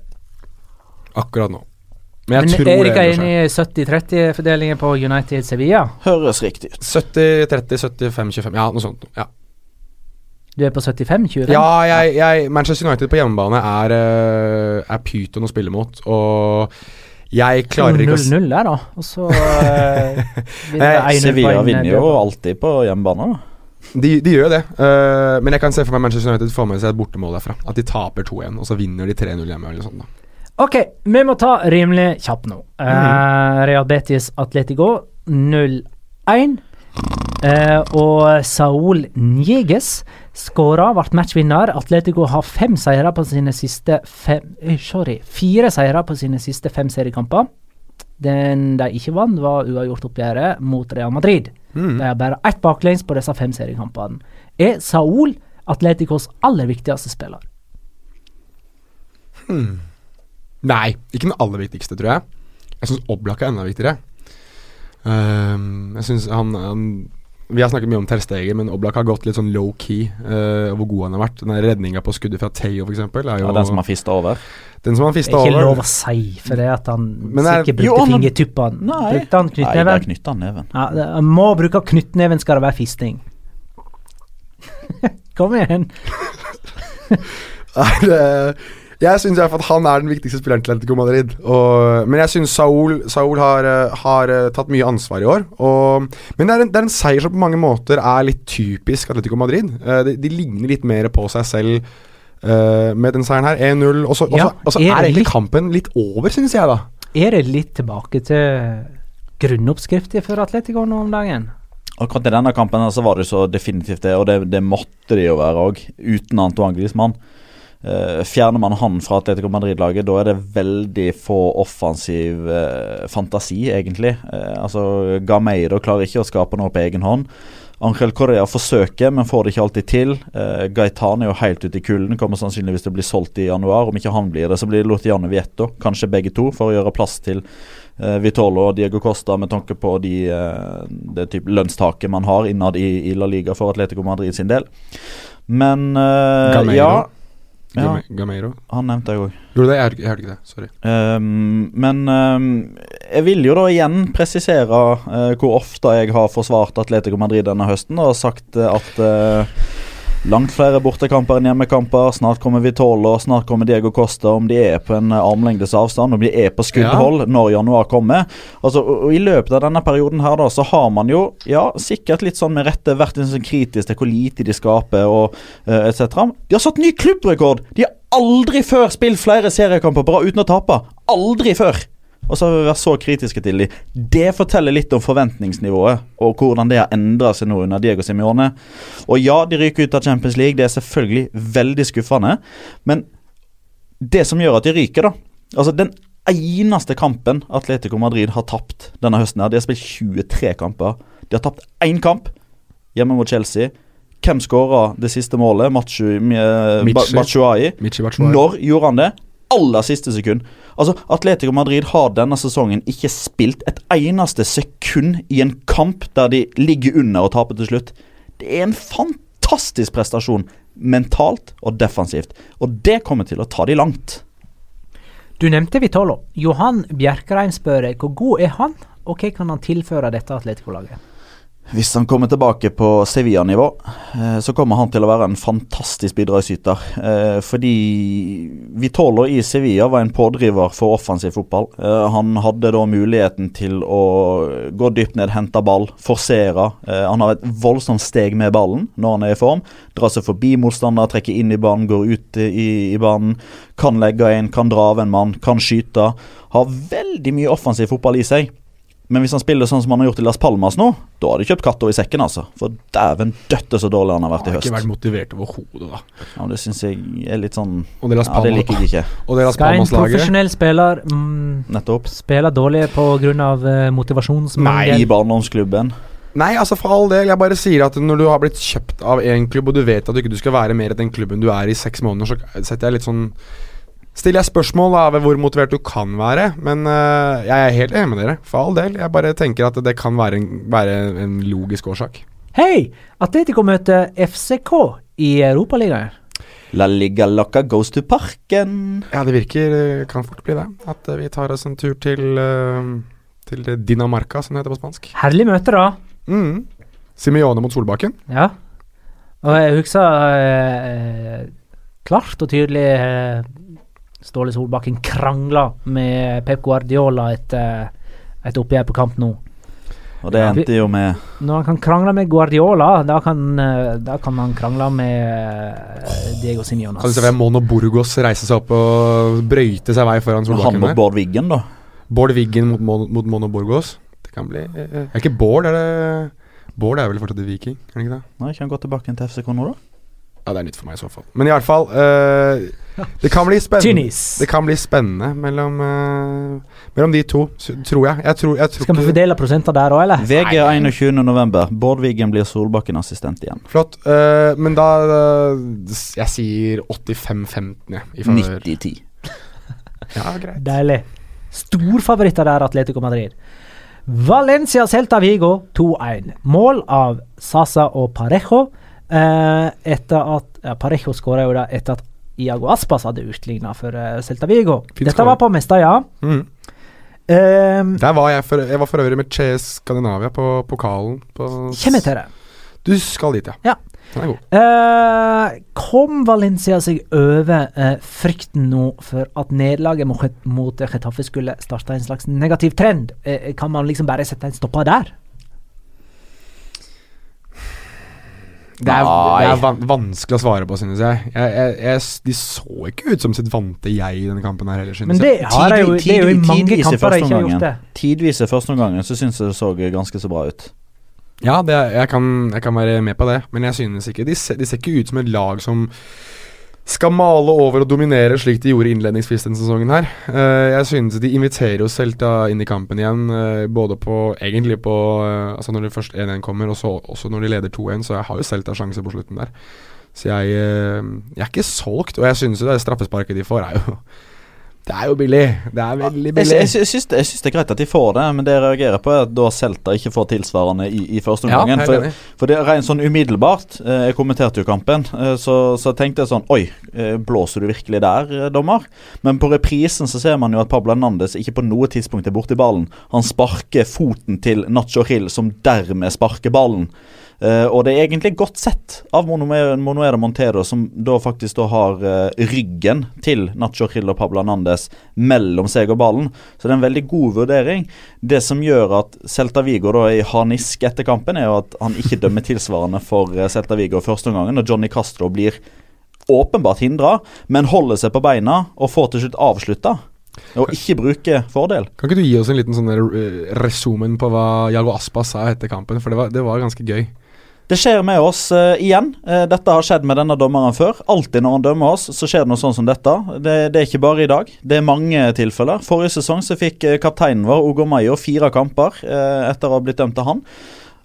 Akkurat nå. Men, Men er inne enig i 70-30-fordelingen på United Sevilla? Høres riktig ut. 70-30, 75-25. Ja, noe sånt. Ja. Du er på 75-25? Ja, jeg, jeg, Manchester United på hjemmebane er, uh, er pyton å spille mot. Og jeg klarer ikke å 0-0 der, da. Og så uh, Sevilla vinner jo alltid på hjemmebane. De, de, gjør det, uh, men jeg kan se for meg Manchester United får med seg et bortemål derfra. At de taper 2-1, og så vinner de 3-0 hjemme. eller sånt da. Ok, vi må ta rimelig kjapt nå. Uh. Real Betis Atletico 0-1. Uh, og Saul Nieges skåra, ble matchvinner. Atletico har fem seire på sine siste fem uh, Sorry, fire seire på sine siste fem seriekamper. Den de ikke vant, var uavgjort-oppgjøret mot Real Madrid. Mm. De har bare ett baklengs på disse fem seriekampene. Er Saul Atleticos aller viktigste spiller? Hmm. Nei, ikke den aller viktigste, tror jeg. Jeg syns Oblak er enda viktigere. Um, jeg synes han, han, Vi har snakket mye om Terstegen, men Oblak har gått litt sånn low-key uh, hvor god han har vært. Den redninga på skuddet fra Theo, f.eks. Ja, den som har fista over? Den som han fista over. Ikke lov å si, for det at han er, sikkert brukte fingertuppene. Brukte han knyttneven? Nei, det knytta han neven. Ja, det, han må bruke knyttneven skal det være fisting. Kom igjen. Nei, det jeg syns at han er den viktigste spilleren til Atletico Madrid. Og, men jeg syns Saul, Saul har, eh, har, eh, tatt mye ansvar i år. Og, men det er, en, det er, en, seier som på mange måter er litt typisk Atletico Madrid. Uh, de, de, ligner litt mer på seg selv uh, med den seieren her. 1-0. Og så ja, er, er egentlig litt, kampen litt over, syns jeg, da. Er det litt tilbake til grunnoppskriften for Atletico nå om dagen? Akkurat i denne kampen så var det så definitivt det, og det, det måtte det jo være òg, uten Antoine Griezmann. Uh, fjerner man han fra Atletico Madrid-laget, da er det veldig få offensiv eh, fantasi, egentlig. Eh, altså, Gameiro klarer ikke å skape noe på egen hånd. Angel Correa forsøker, men får det ikke alltid til. Eh, Gaitan er jo helt ute i kulden, kommer sannsynligvis til å bli solgt i januar. Om ikke han blir det, så blir det Lutiano Vietto, kanskje begge to, for å gjøre plass til Vitolo og Diego Costa med tanke på de, det type lønnstaket man har innad i, i La Liga for Atletico Madrid sin del. Men ja ja, Gameiro. Han nevnte jeg òg. Gjorde du det? Jeg hørte, ikke det. Sorry. Um, men um, jeg vil jo da igjen presisere uh, hvor ofte jeg har forsvart Atletico Madrid denne høsten og sagt uh, at uh, Langt flere bortekamper enn hjemmekamper. Snart kommer Vitolo, snart kommer Diego Costa. Om de er på en armlengdes avstand, om de er på skuddhold når januar kommer. Altså, og, og I løpet av denne perioden her da, så har man jo, ja, sikkert litt sånn med rette vært litt sånn kritisk til hvor lite de skaper og uh, etc. De har satt ny klubbrekord! De har aldri før spilt flere seriekamper bra uten å tape. Aldri før! Og så har vi vært så kritiske til dem. Det forteller litt om forventningsnivået og hvordan det har endra seg nå under Diego Simione. Og ja, de ryker ut av Champions League. Det er selvfølgelig veldig skuffende. Men det som gjør at de ryker, da Altså, den eneste kampen Atletico Madrid har tapt denne høsten, her, de har spilt 23 kamper. De har tapt én kamp hjemme mot Chelsea. Hvem skåra det siste målet? Machu, Batshuayi. Når gjorde han det? Aller siste sekund. Altså, Atletico Madrid har denne sesongen ikke spilt et eneste sekund i en kamp der de ligger under og taper til slutt. Det er en fantastisk prestasjon mentalt og defensivt, og det kommer til å ta de langt. Du nevnte Vitolo. Johan Bjerkreim spør hvor god er han, og hva kan han tilføre dette Atletico-laget? Hvis han kommer tilbake på Sevilla-nivå, eh, så kommer han til å være en fantastisk bidragsyter. Eh, fordi Vitolo i Sevilla var en pådriver for offensiv fotball. Eh, han hadde da muligheten til å gå dypt ned, hente ball, forsere. Han har et voldsomt steg med ballen når han er i form. Dra seg forbi motstander, trekke inn i banen, går ut i, i banen. Kan legge inn, kan dra av en mann, kan skyte. Har veldig mye offensiv fotball i seg. Men hvis han spiller sånn som han har gjort i Las Palmas nå, da har de kjøpt katta i sekken, altså. For dæven døtte så dårlig han har vært i høst. Han har ikke vært motivert overhodet, da. Ja, Det syns jeg er litt sånn Og det, ja, det liker jeg ikke. Og det Skal en profesjonell spiller mm, Nettopp. spille dårlig pga. Uh, motivasjonsmangel? Nei, i barndomsklubben. Nei, altså for all del. Jeg bare sier at når du har blitt kjøpt av en klubb, og du vet at du ikke skal være mer i den klubben du er i seks måneder, så setter jeg litt sånn stiller jeg spørsmål da, ved hvor motivert du kan være. Men uh, jeg er helt enig med dere, for all del. Jeg bare tenker at det kan være en, være en logisk årsak. Hei! Atletico møter FCK i Europaligaen. La liga loca goes to parken. Ja, det virker eh, Kan fort bli det. At uh, vi tar oss en tur til, uh, til Dinamarca, som det heter på spansk. Herlig møte, da. Mm. Simione mot Solbakken. Ja. Og jeg husker klart og tydelig Ståle Solbakken krangla med Pep Guardiola etter et oppgjør på kamp nå. Og det endte jo med Når han kan krangle med Guardiola, da kan, eh, da kan han krangle med eh, Diego Simionas. Kan du se hvem Mono Burgos reise seg opp og brøyte seg vei foran Solbakken? Han mot Bård Wiggen, da? Bård Wiggen mot, mot, Mono Burgos. Det kan bli Er det ikke Bård, er det Bård er vel fortsatt Viking, er det ikke det? Nei, Kan han gå tilbake til FCK nå, da? Ja, det er nytt for meg i så fall. Men i alle fall uh, det, kan bli spennende, det kan bli spennende mellom, uh, mellom de to, tror jeg. jeg, tror, jeg tror Skal vi fordele prosenter der òg, eller? VG 21.11. Bård Wiggen blir Solbakken-assistent igjen. Flott. Uh, men da Jeg sier 85-15, jeg. Ja, 90-10. ja, greit. Deilig. Storfavoritter der, Atletico Madrid. Valencia Celta Vigo 2-1. Mål av Sasa og Parejo. Uh, etter at ja, Parejo skåra jo da etter at Iago Aspas hadde utligna for uh, Celta Vigo. Fint Dette var på Mestalla. Mm. Um, Der var jeg for, jeg var for øvrig med Che Skandinavia på pokalen. På Kommer til det. Du skal dit, ja. ja. Den er god. Uh, kom Valencia seg over uh, frykten nå for at nederlaget mot, Chetaffe skulle starte en slags negativ trend? Kan man liksom bare sette en stopper der? Det er, det er van vanskelig å svare på, synes jeg. Jeg, jeg, jeg. De så ikke ut som sitt vante jeg i denne kampen her heller, synes Men det, har jeg jo, det er jo i mange kamper de ikke har gjort det. Tidvis i første omgang så syns jeg det så ganske så bra ut. Ja, det, jeg, kan, jeg, kan, være med på det, men jeg synes ikke De ser, de ser ikke ut som et lag som skal male over og dominere slik de gjorde innledningsvis denne sesongen her. Uh, jeg synes de inviterer jo Celta inn i kampen igjen, uh, både på Egentlig på uh, Altså når det først 1-1 kommer, og så også når de leder 2-1, så jeg har jo Celta sjanse på slutten der. Så jeg, jeg er ikke solgt, og jeg synes jo det straffesparket de får, er jo det er jo billig. Det er veldig billig. Jeg, jeg, syns, syns, det er greit at de får det, men det jeg reagerer på, er at da Celta ikke får tilsvarende i, i første omgang. Ja, for, for, det er rent sånn umiddelbart eh, Jeg kommenterte jo kampen, eh, så, så, tenkte jeg sånn Oi, eh, blåser du virkelig der, dommer? Men på reprisen så ser man jo at Pablo Hernandez ikke på noe tidspunkt er borti ballen. Han sparker foten til Nacho Hill, som dermed sparker ballen. Uh, og det er egentlig godt sett av Monoera Montero, som da faktisk da har uh, ryggen til Nacho Rillo Pablo Nandes mellom seg og ballen. Så det er en veldig god vurdering. Det som gjør at Celta Vigo da er i harnisk etter kampen, er jo at han ikke dømmer tilsvarende for uh, Celta Vigo første omgangen, og Johnny Castro blir åpenbart hindra, men holder seg på beina og får til slutt avslutta. Og ikke bruke fordel. Kan ikke du gi oss en liten sånn resumen på hva Jago Aspa sa etter kampen? For det var, det var ganske gøy. Det skjer med oss uh, igjen. Uh, dette har skjedd med denne dommeren før. Alltid når han dømmer oss, så skjer det noe sånn som dette. Det, det, er ikke bare i dag. Det er mange tilfeller. Forrige sesong så fikk uh, kapteinen vår, Ogo Mayo, fire kamper etter å ha blitt dømt av han.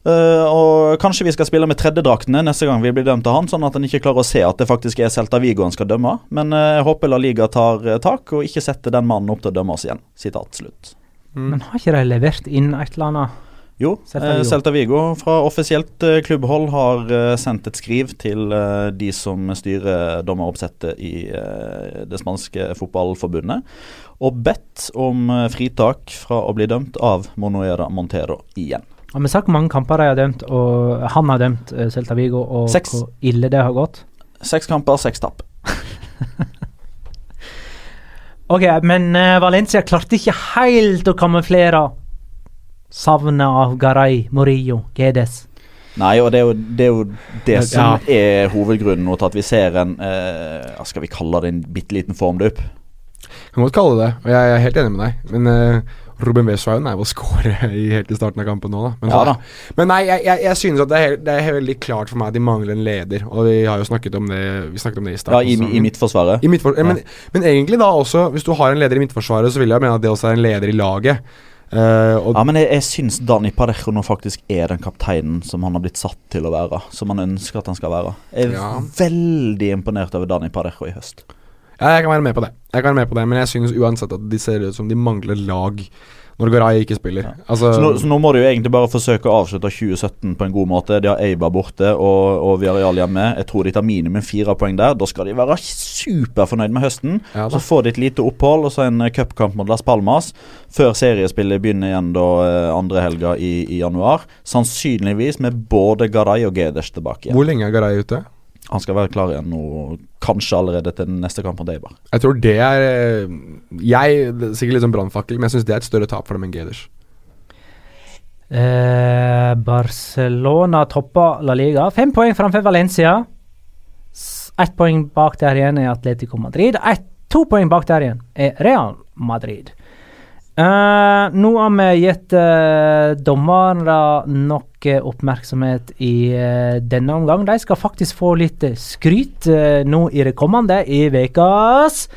og Kanskje vi skal spille med tredjedraktene neste gang vi blir dømt av han, sånn at han ikke klarer å se at det faktisk er Celta Vigo han skal dømme. Men jeg håper La Liga tar tak og ikke setter den mannen opp til å dømme oss igjen. Sitat slutt. Mm. Men har ikke de levert inn et eller annet? Jo, Celta Vigo. Eh, Celta Vigo fra offisielt eh, klubbhold har eh, sendt et skriv til de som styrer dommeroppsettet i det spanske fotballforbundet, og bedt om fritak fra å bli dømt av Monoera Montero igjen. Har vi sagt hvor mange kamper de har dømt, og han har dømt Celta Vigo, og seks. hvor ille det har gått? Seks kamper, seks tap. ok, men Valencia klarte ikke helt å kamuflere savnet av Garay, Morillo, Gedes. Nei, og det er jo det, er jo det som ja. er hovedgrunnen til at vi ser en eh, Skal vi kalle det en bitte liten formdupp? Kan godt kalle det og jeg er helt enig med deg. Men eh, Ruben Westhaugen er jo å score i, helt i starten av kampen nå, da. Men, ja, da. men nei, jeg, jeg, jeg, synes at det er, det er, veldig klart for meg at de mangler en leder. Og vi har jo snakket om det Vi snakket om det i starten. Ja, i, i midtforsvaret. I midtfor, ja. men, men, egentlig da også, hvis du har en leder i midtforsvaret, så vil jeg mene at det også er en leder i laget. Uh, ja, men jeg, jeg syns Dani Parejo nå faktisk er den kapteinen som han har blitt satt til å være. Som han ønsker at han skal være. Jeg er ja. veldig imponert over Dani Parejo i høst. Ja, jeg kan være med på det. Jeg kan være med på det Men jeg synes uansett at de ser ut som de mangler lag når Garay ikke spiller. Ja. Altså, så, nå, så, nå, må de jo egentlig bare forsøke å avslutte 2017 på en god måte. De har Eibar borte og, og Viareal hjemme. Jeg tror de tar minimum fire poeng der. Da skal de være superfornøyd med høsten. Ja, så får de et lite opphold og så en cupkamp mot Las Palmas før seriespillet begynner igjen da eh, andre helga i, i januar. Sannsynligvis med både Garay og Geders tilbake igjen. Hvor lenge er Garay ute? Han skal være klar igjen nå, kanskje allerede til den neste kamp mot Eibar. Jeg tror det er eh, Jeg, Sikkert litt sånn brannfakkel, men jeg syns det er et større tap for dem enn Geders. Eh, Barcelona topper La Liga. Fem poeng framfor Valencia. Ett poeng bak der igjen er Atletico Madrid. Et, to poeng bak der igjen er Real Madrid. Eh, nå har vi gitt eh, dommere nok uh, oppmerksomhet i denne omgang. De skal faktisk få litt skryt nå i det kommende i ukas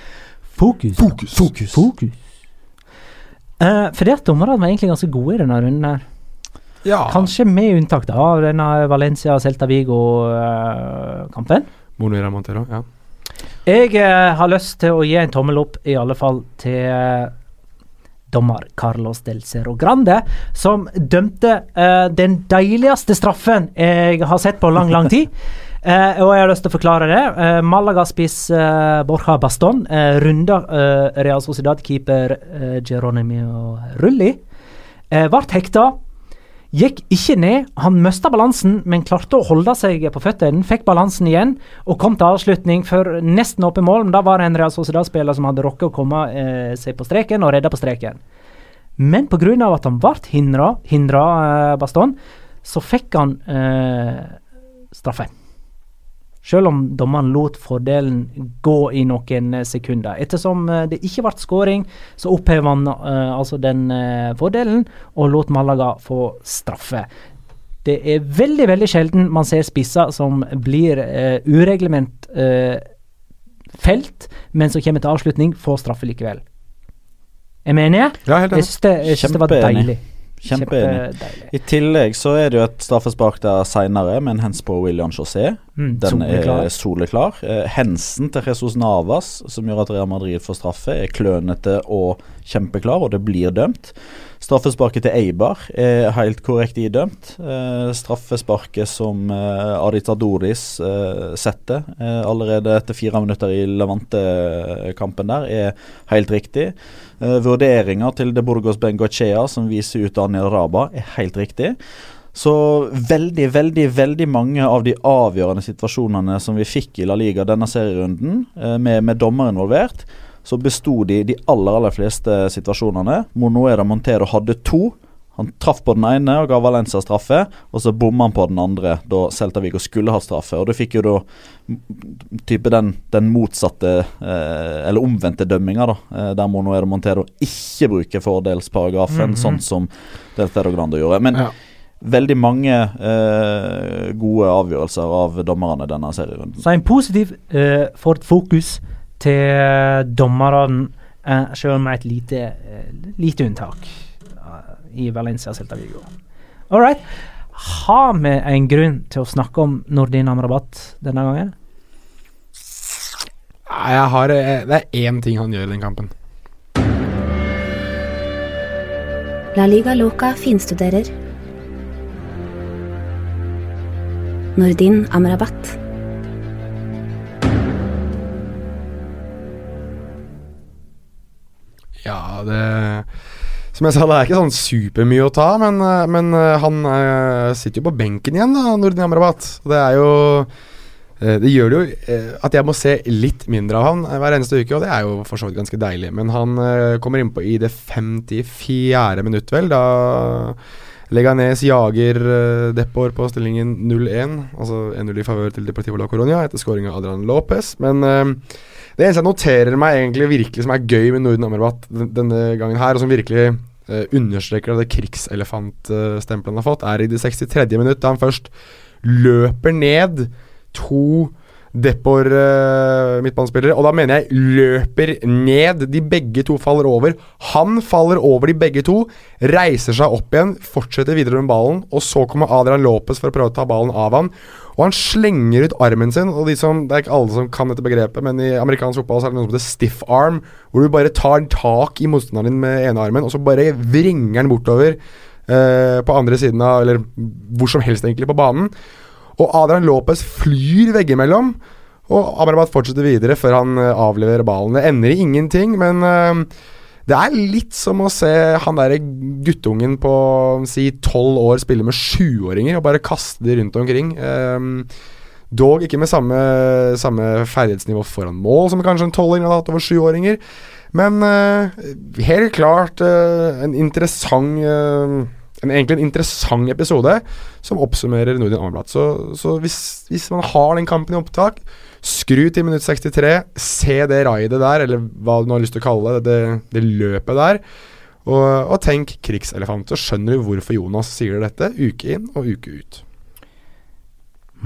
Fokus. Fokus. Fokus. Fokus. fordi at dommerne var egentlig ganske gode i denne runden her. Ja. Kanskje med unntak av denne Valencia-Celta Vigo-kampen. Monuera Montero, ja. Jeg har lyst til å gi en tommel opp, i alle fall til dommer Carlos del Cerro Grande, som dømte uh, den deiligste straffen jeg har sett på lang, lang tid. Uh, og jeg har lyst til å forklare det. Uh, Malaga-spiss Borja Baston uh, runda Real Sociedad-keeper Geronimo Rulli. Ble hekta. Gikk ikke ned. Han mista balansen, men klarte å holde seg på føttene. Fikk balansen igjen og kom til avslutning for nesten åpent mål. Men da var det en Real Sociedad-spiller som hadde rukket å komme eh, seg på streken og redda på streken. Men pga. at han ble hindra, hindra eh, Baston, så fikk han eh, straffe. Selv om dommeren lot fordelen gå i noen eh, sekunder. Ettersom eh, det ikke ble skåring, så opphevet han uh, altså den uh, fordelen og lot Malaga få straffe. Det er veldig veldig sjelden man ser spisser som blir uh, ureglement felt, men som kommer til avslutning, får straffe likevel. Jeg mener jeg. Ja. Jeg syns det var deilig. Kjempeenig. I tillegg så er det jo et straffespark der seinere, med en hens på William José. Mm, Den er soleklar. Eh, hensen til Jesus Navas, som gjør at Real Madrid får straffe, er klønete og kjempeklar, og det blir dømt. Straffesparket til Eibar er helt korrekt idømt. Eh, straffesparket som eh, Adita Doris setter allerede etter fire minutter i Levante-kampen der, er helt riktig. Eh, vurderinga til De Burgos Bengochea som viser ut Daniel Raba, er helt riktig. Så veldig, veldig veldig mange av de avgjørende situasjonene som vi fikk i La Liga denne serierunden, uh, med, med dommer involvert, så besto de de aller aller fleste situasjonene. Monoeda Montero hadde to. Han traff på den ene og ga Valencia straffe, og så bomma han på den andre da Celta Vigo skulle ha straffe. Og Du fikk jo da type den, den motsatte, eh, eller omvendte dømminga, da, eh, der Monoero Montero ikke bruker fordelsparagrafen, Mhm. sånn som Deltero Grande gjorde. Men Ja. veldig mange eh, gode avgjørelser av dommerne denne serierunden. Så en positiv eh, for et fokus til dommerne, eh, selv med et lite, eh, lite unntak i Valencia Celta Vigo. All right. Har vi en grunn til å snakke om Nordin Amrabat denne gangen? Jeg har, eh, det er én ting han gjør i den kampen. La Liga Loca finstuderer. Nordin Amrabat. Ja, det Som jeg sa, det er ikke sånn supermye å ta, men, eh, men eh, han eh, sitter jo på benken igjen, da, Nordin Amrabat. Det er jo eh, Det gjør det jo eh, at jeg må se litt mindre av han hver eneste uke, og det er jo for så vidt ganske deilig. Men han kommer innpå i det 54. minutt, vel, da Leganes jager uh, Depor på stillingen 0-1. Altså 1-0 i favør til Deportivo la Coronia etter skåring av Adrian Lopez. Men uh, det eneste jeg noterer meg egentlig virkelig som er gøy med Norden Amrabat denne gangen her, og som virkelig eh, understreker det krigselefant-stempelet han har fått, er i det 63. minutt, da han først løper ned to Depor uh, midtbanespillere. Og da mener jeg løper ned. De begge to faller over. Han faller over de begge to, reiser seg opp igjen, fortsetter videre med ballen, og så kommer Adrian Lopez for å prøve å ta ballen av han. Og han slenger ut armen sin, og de som, det er ikke alle som kan dette begrepet, men i amerikansk fotball så er det noe som heter stiff arm, hvor du bare tar tak i motstanderen din med ene armen, og så bare vringer den bortover eh, på andre siden av Eller hvor som helst, egentlig, på banen. Og Adrian Lopez flyr veggimellom. Og Amrabat fortsetter videre før han eh, avleverer ballen. Det ender i ingenting, men eh, det er litt som å se han derre guttungen på si tolv år spille med sjuåringer og bare kaste de rundt omkring. Um, dog ikke med samme, samme ferdighetsnivå foran mål som kanskje en tolvåring hadde hatt over sjuåringer. Men uh, helt klart uh, en interessant eh, en, egentlig en interessant episode som oppsummerer Nordin Amrabat. Så, så hvis, hvis man har den kampen i opptak, skru til minutt 63, se det raidet der, eller hva du nå har lyst til å kalle det, det, det løpet der, og, og tenk krigselefant. Så skjønner du hvorfor Jonas sier dette uke inn og uke ut.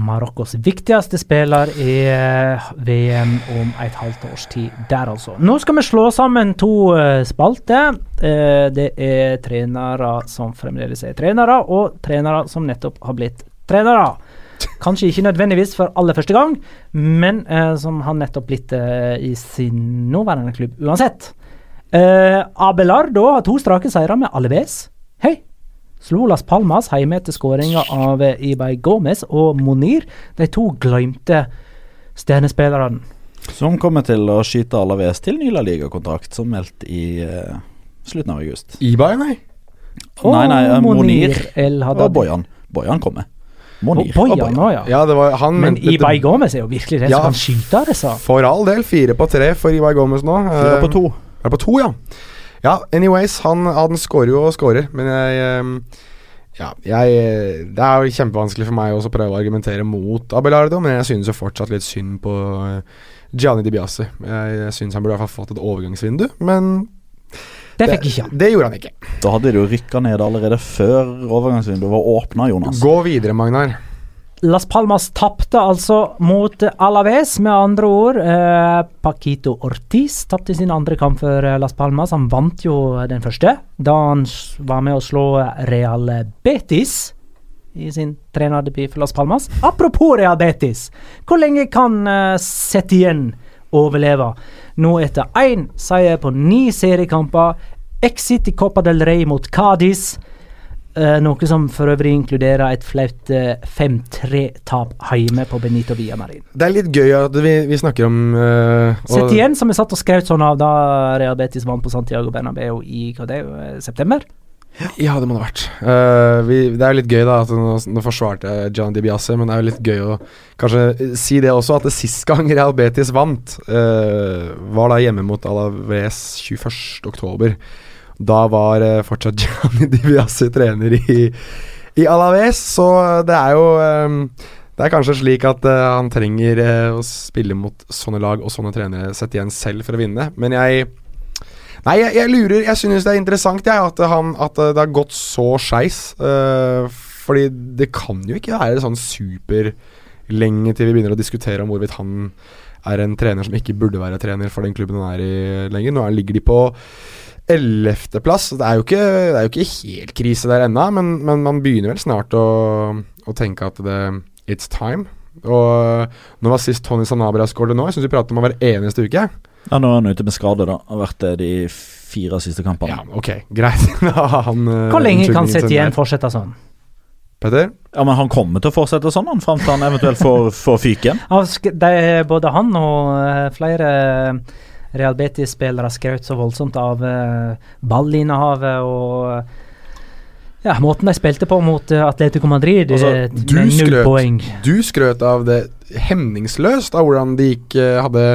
Marokkos viktigste spiller i eh, VM om et halvt års tid der, altså. Nå skal vi slå sammen to eh, spalter. Eh, det er trenere som fremdeles er trenere, og trenere som nettopp har blitt trenere. Kanskje ikke nødvendigvis for aller første gang, men som har nettopp blitt i sin nåværende klubb uansett. Abelardo har to strake seire med Alves. Hei! Slo Las Palmas hjemme etter skåringa av eh, Ibay Gomez og Monir, de to glemte stjernespillerne. Som kommer til å skyte Alaves til ny La Liga-kontrakt, som meldt i uh, slutten av august. Ibay, nei? Og nei, nei, eh, Monir El og Bojan. Bojan kommer. Monir Og Bojan og nå, ja. Ja, det var han Men Ibay Gomez er jo virkelig den Ja, som kan skyte altså. For all del. Fire på tre for Ibay Gomez nå. Fire Eh, på to. Er det på to, ja? Ja, anyways, han, han scorer jo og scorer, men jeg Ja, jeg Det er jo kjempevanskelig for meg også å prøve å argumentere mot Abelardo, men jeg synes jo fortsatt litt synd på eh, Gianni Di Biase. Jeg, jeg synes han burde i hvert fall fått et overgangsvindu, men Det fikk ikke han. det gjorde han ikke. Da hadde de jo rykka ned allerede før overgangsvinduet var åpna, Jonas. Gå videre, Magnar. Las Palmas tapte altså mot Alaves, med andre ord. Eh, Paquito Ortiz tapte sin andre kamp for eh, Las Palmas. Han vant jo den første, da han var med å slå Real Betis i sin trenerdebut for Las Palmas. Apropos Real Betis, hvor lenge kan eh, Setien overleve? Nå etter én seier på ni seriekamper, exit i Copa del Rey mot Cádiz. Eh, noe som for øvrig inkluderer et flaut uh, 5-3-tap hjemme på Benito Villamarin. Det er litt gøy at vi, vi snakker om uh, Sett igjen, som vi satt og skrøt sånn av da Real Betis vant på Santiago Bernabeu i det er, eh, september. Ja, det må det ha vært. Uh, vi, det er jo litt gøy, da. At nå, nå forsvarte John Dibiase, men det er jo litt gøy å kanskje si det også, at det sist gang Real Betis vant, uh, var da hjemme mot Alaves 21.10. Da var uh, fortsatt Gianni Dibiase trener i, i, Alaves, så det er jo um, det er kanskje slik at han trenger å spille mot sånne lag og sånne trenere sett igjen selv for å vinne, men jeg Nei, jeg, jeg lurer Jeg synes det er interessant jeg, at, han, at det har gått så skeis. Uh, fordi det kan jo ikke være sånn superlenge til vi begynner å diskutere om hvorvidt han er en trener som ikke burde være trener for den klubben han er i lenger. Nå ligger de på ellevteplass. Det, er jo ikke, det er jo ikke helt krise der ennå, men, men, man begynner vel snart å, å tenke at det, it's time. Og nå var sist Tony Sanabria skåret nå. Jeg syns vi prater om hver eneste uke. Ja, Nå er han ute med skade, da. Har vært det de fire siste kampene. Ja, ok, greit. han, uh, Hvor lenge kan Setien fortsette sånn? Petter? Ja, men Han kommer til å fortsette sånn han fram til han eventuelt får, får fyken. både han og uh, flere Real Betis-spillere skrøt så voldsomt av uh, ballinnehavet og ja, måten de spilte på mot Atletico Madrid altså, med null poeng. Du skrøt av det hemningsløst, av hvordan de gikk hadde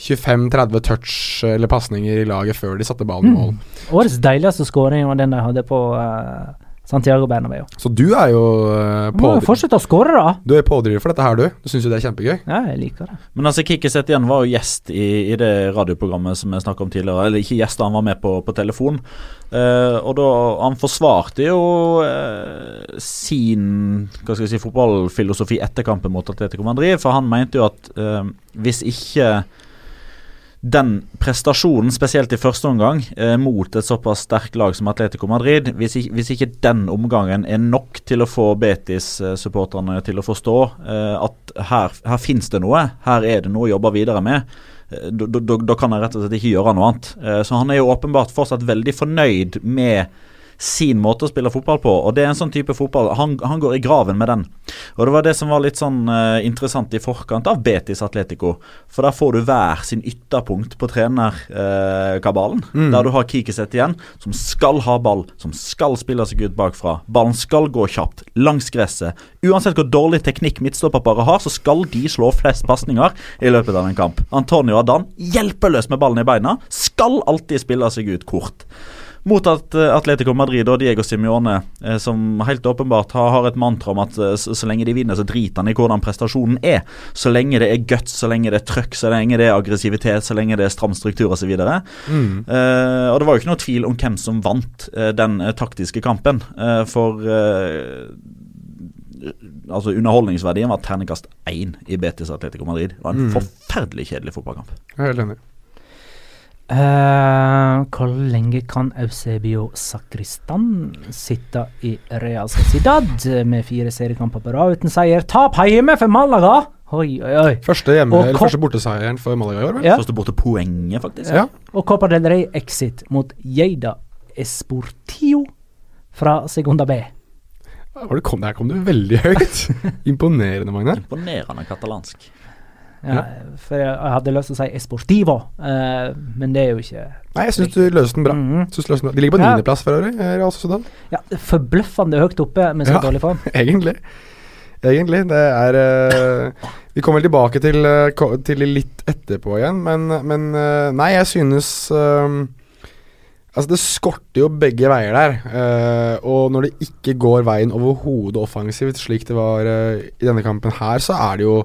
25-30 touch eller pasninger i laget før de satte ballen i mål. Mm. Årets deiligste skåring var den de hadde på uh, Santiago Bernabeu. Så du er jo uh, Må fortsette å skåre, da. Du er pådriver for dette her, du. Du syns jo det er kjempegøy? Ja, jeg liker det. Men altså, Kikki igjen var jo gjest i, i, det radioprogrammet som jeg snakka om tidligere. Eller ikke gjest, han var med på, på telefon. Uh, og da Han forsvarte jo uh, sin hva skal jeg si, fotballfilosofi etter kampen mot Atletico Madrid, for han mente jo at hvis ikke den prestasjonen, spesielt i første omgang, eh, mot et såpass sterkt lag som Atletico Madrid hvis ikke, hvis ikke, den omgangen er nok til å få Betis-supporterne til å forstå eh, at her, her finnes det noe, her er det noe å jobbe videre med, eh, da kan jeg rett og slett ikke gjøre noe annet. Eh, så han er jo åpenbart fortsatt veldig fornøyd med sin måte å spille fotball på. Og det er en sånn type fotball Han, han går i graven med den. Og det var det som var litt sånn uh, interessant i forkant av Betis Atletico. For der får du hver sin ytterpunkt på trenerkabalen. Uh, mm. Der du har Kikiset igjen, som skal ha ball, som skal spille seg ut bakfra. Ballen skal gå kjapt, langs gresset. Uansett hvor dårlig teknikk midtstopperparet har, så skal de slå flest pasninger i løpet av en kamp. Antonio Adan, hjelpeløs med ballen i beina, skal alltid spille seg ut kort mot at eh, Atletico Madrid og Diego Simione, eh, som helt åpenbart har, et mantra om at eh, så, lenge de vinner, så driter han i hvordan prestasjonen er. Så lenge det er guts, så lenge det er trøkk, så lenge det er aggressivitet, så lenge det er stram struktur osv. Mm. Eh, og det var jo ikke noe tvil om hvem som vant eh, den taktiske kampen. for altså Underholdningsverdien var terningkast én i Betis Atletico Madrid. Det var en mm. forferdelig kjedelig fotballkamp. Jeg er helt enig. Uh, hvor lenge kan Eusebio Sakristan sitte i Real Sociedad med fire seriekamper på rad uten seier? Tap hjemme for Malaga! Oi, oi, oi. Første, hjemme, eller første borteseieren for Malaga i år, vel? Ja. Første bortepoenget, faktisk. Ja. Og Copa del Rey exit mot Lleida Esportio fra Segunda B. Kom, der kom du veldig høyt. Imponerende, Magne. Imponerende katalansk. Ja, for jeg, hadde lyst til å si Esportivo, uh, men det er jo ikke Nei, jeg syns du løste den bra. Mm -hmm. De ligger på niendeplass for øvrig. Altså ja, forbløffende høyt oppe men så ja, dårlig form. Egentlig. Egentlig. Det er uh, Vi kommer vel tilbake til, uh, til litt etterpå igjen, men, men Nei, jeg synes Altså, det skorter jo begge veier der. og når det ikke går veien overhodet offensivt, slik det var i denne kampen her, så er det jo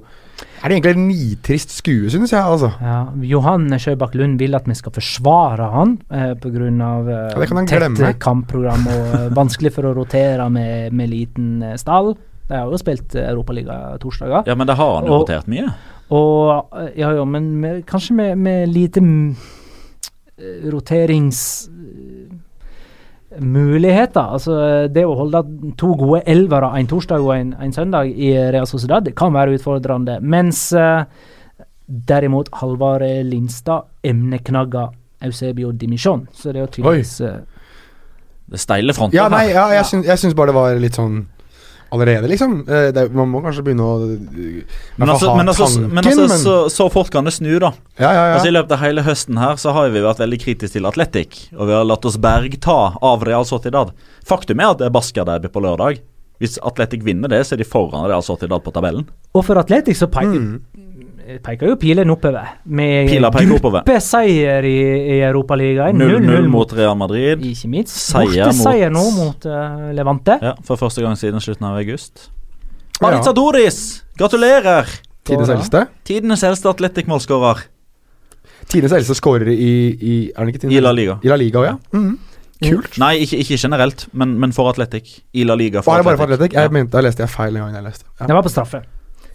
er det egentlig et nitrist skue, synes jeg. altså. Ja, Johan Sjøbakk Lund vil at vi skal forsvare han eh, pga. Eh, ja, tett kampprogram og eh, vanskelig for å rotere med, med liten eh, stall. De har jo spilt Europaliga torsdager. Ja, men det har han jo rotert mye. Og, eh, ja, ja, men med, kanskje med, med lite roterings muligheter. Altså, det å holde to gode elvere en torsdag og en, en søndag i Real Sociedad kan være utfordrende. Mens uh, derimot Halvard Lindstad emneknagga Eusebio Dimisjon. Så det er jo tydeligvis uh, Det steile fronten ja, nei, ja, jeg, syns, jeg syns bare det var litt sånn allerede, liksom. Eh, det, man må kanskje begynne å uh, Men altså, ha men altså, tanken, men altså så, så fort kan det snu, da. Ja, ja, ja. Altså I løpet av hele høsten her så har vi vært veldig kritiske til Atletic, og vi har latt oss bergta av Real Sociedad. Faktum er at det er Basca-derby på lørdag. Hvis Atletic vinner det, så er de foran Real Sociedad på tabellen. Og for Atletic så peker, Mm. Peker jo pilen oppover. Med gruppeseier i, i Europaligaen. 0-0 mot Real Madrid. Ikke minst. Seier Borteseier mot- nå mot uh, Levante. Ja, For første gang siden slutten av august. Ja. Maritza Doris, gratulerer! Tidenes eldste. Tidenes eldste Atletic-målskårer. Tidenes eldste skårer i, i Er det ikke I La Liga. I La Liga ja. Mm. Kult. Nei, ikke, ikke generelt, men, men for Atletic. I La Liga. Var det bare for Atletic? Jeg Ja. mente, jeg leste jeg feil en gang jeg leste. Ja. Det var på straffe.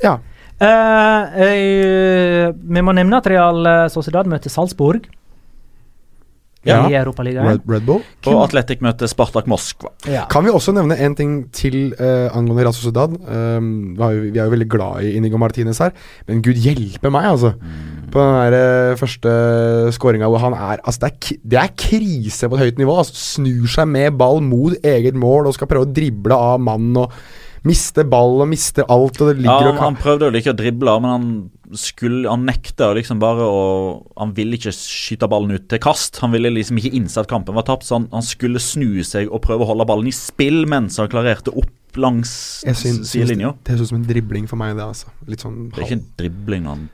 Ja. Eh, eh, vi må nevne at Real eh, Sociedad møter Salzburg Ja. i Europaligaen. Red, Red Bull. Og Atletic møter Spartak Moskva. Ja. Kan vi også nevne en ting til uh, angående Real Sociedad? Um, vi, har jo, vi er jo veldig glad i Inigo Martinez her, men gud hjelpe meg, altså. På den der, uh, første skåringa hvor han er Altså, det er, det er krise på et høyt nivå. Altså, snur seg med ball mot eget mål og skal prøve å drible av mannen og miste ball og miste alt, og det Ja, han, han prøvde jo ikke å drible, men han skulle Han nekta liksom bare å Han ville ikke skyte ballen ut til kast. Han ville liksom ikke innse at kampen var tapt, så han, han skulle snu seg og prøve å holde ballen i spill mens han klarerte opp langs sidelinja. det høres ut som en dribling for meg, det, altså. Sånn Det er ikke en dribling han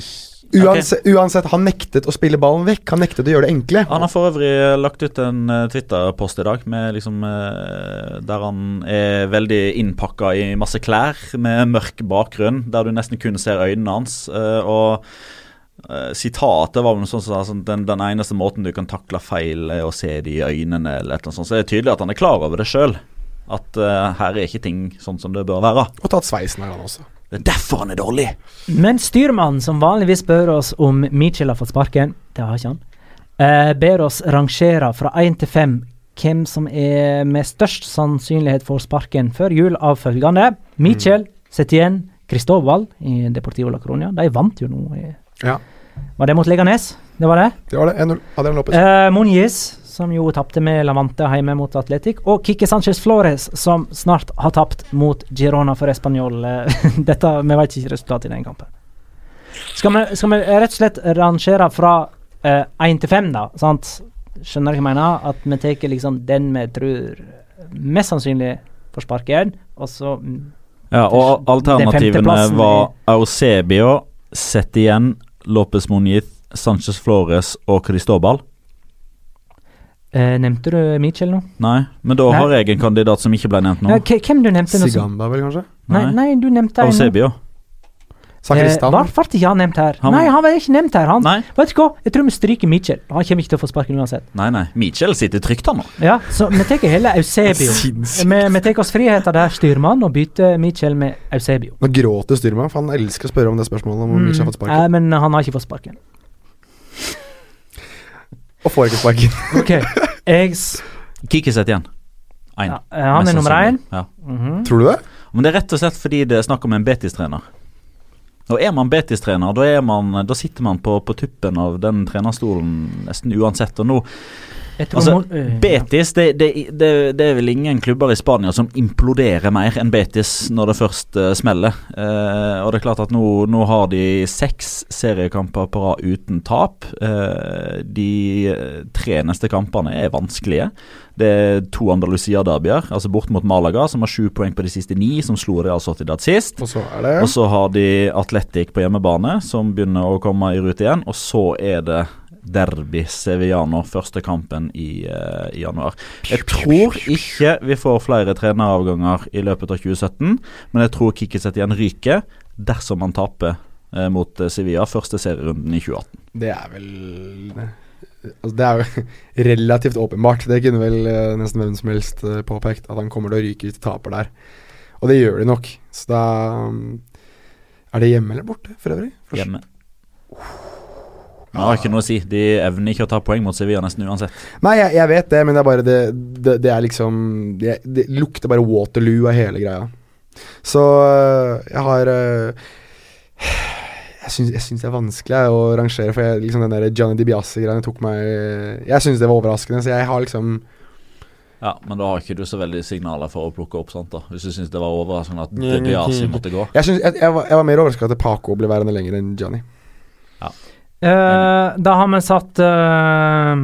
han Uansett, uansett, han nektet å spille ballen vekk. Han nektet å gjøre det enkle. Han har for øvrig lagt ut en eh, Twitter-post i dag med liksom eh, der han er veldig innpakka i masse klær med mørk bakgrunn, der du nesten kun ser øynene hans. eh, og eh, Sitatet var vel sånt som sånn, den, den eneste måten du kan takle feil, er å se det i øynene, eller et sånt. Så det er tydelig at han er klar over det sjøl. At uh, her er ikke ting sånn som det bør være. Og tatt sveisen her, han også. Det er derfor han er dårlig. Men styrmannen, som vanligvis spør oss om Mitchell har fått sparken, det har ikke han, eh, ber oss rangere fra én til fem hvem som er med størst sannsynlighet for sparken før jul av følgende. Mitchell, Setien, Cristobal i Deportivo La Coronia. De vant jo nå. Ja. Var det mot Leganes? Det var det? Det var det. 1-0. Adrian Lopez. Eh, Muniz, som jo tapte med Lavante hjemme mot Atletic. Og Kike Sanchez Flores, som snart har tapt mot Girona for Español. Eh, Dette, Vi vet ikke resultatet i den kampen. Skal vi, skal vi rett og slett rangere fra én til fem, da? Sant? Skjønner du hva jeg mener? At vi tar liksom den vi tror mest sannsynlig får sparken, og så Ja, og alternativene var Eusebio, Setien, Lopez Moniz, Sanchez Flores og Cristobal. Eh, Nevnte du Mitchell nå? Nei, men da Nei. har jeg en kandidat som ikke ble nevnt nå. Ja, hvem du nevnte nå? Siganda, vel, kanskje? Nei, nei, du nevnte. Eusebio. Sakristan. Eh, Ble ikke han nevnt her? Han- Nei, han var ikke nevnt her. Han, Nei. Vet du hva? Jeg tror vi stryker Mitchell. Han kommer ikke til å få sparken uansett. Nei, nei. Mitchell sitter trygt, han nå. Ja, Så vi tar heller Eusebio. Sinnssykt. Vi, vi tar oss friheten der, styrmann, og bytter Mitchell med Eusebio. Nå gråter styrmann, for han elsker å spørre om det spørsmålet. Om Mm. Mitchell har fått sparken. Nei, men han har ikke fått sparken. Og får ikke sparken. Ok, jeg s- Kiki sitter igjen. Én. ja, Han er nummer én. sannsynlig. Ja. Mhm. Tror du det? Men det er rett og slett fordi det er snakk om en Betis-trener. Og er man Betis-trener, da, er man- da sitter man på, på tuppen av den trenerstolen nesten uansett. Og nå Altså, må- øh, Betis det, det, det, det er vel ingen klubber i Spania som imploderer mer enn Betis når det først uh, smeller. Uh, og det er klart at nå, nå har de seks seriekamper på rad uten tap. Uh, de eh, tre neste kampene er vanskelige. Det er to Andalusia-derbyer, altså bort mot Malaga, som har sju poeng på de siste ni, som slo Real Sociedad sist. Og så er det Og så har de Atletic på hjemmebane, som begynner å komme i rute igjen. Og så er det Derby Sevillano, første kampen i, uh, i januar. Jeg tror ikke vi får flere treneravganger i løpet av 2017, men jeg tror Kikkiset igjen ryker dersom han taper uh, mot eh, Sevilla første serierunden i 2018. Det er vel altså Det er jo relativt åpenbart. Det kunne vel nesten hvem som helst påpekt, at han kommer til å ryke ut taper der. Og det gjør de nok. Så da um, Er det hjemme eller borte, for øvrig? For- Hjemme. Det har ikke noe å si. De evner ikke å ta poeng mot Sevilla nesten uansett. Nei, jeg, jeg vet det, men det er bare det Det, det er liksom det, det lukter bare Waterloo av hele greia. Så øh, jeg har øh, Jeg syns, jeg syns det er vanskelig å rangere, for jeg, liksom den der Johnny DiBiase-greiene tok meg Jeg syns det var overraskende, så jeg har liksom Ja, Men da har ikke du så veldig signaler for å plukke opp sånt, da. Hvis du syns det var overraskende at DiBiase måtte gå. Jeg, synes, jeg, jeg, var, jeg var mer overraska at Paco ble værende lenger enn Johnny. Ja. Eh, da har vi satt uh,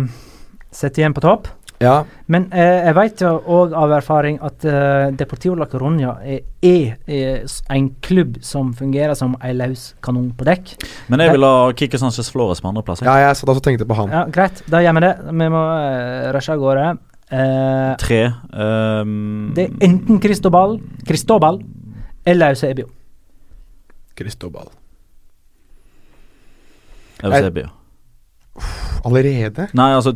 Sett igjen på topp. Ja. Men uh, jeg vet jo òg av erfaring at uh, Deportivo la Coruña er, er, er en klubb som fungerer som ei løs kanon på dekk. Men jeg vil ha Kikki Sanchez Flores på andreplass. Ja, jeg satt også og tenkte på han. Ja, Greit, da gjør vi det. Vi må uh, rushe av gårde. Eh, Tre. um, det er enten Cristobal, Cristobal eller Eusebio. Cristobal. Eusebio. Allerede? Nei, altså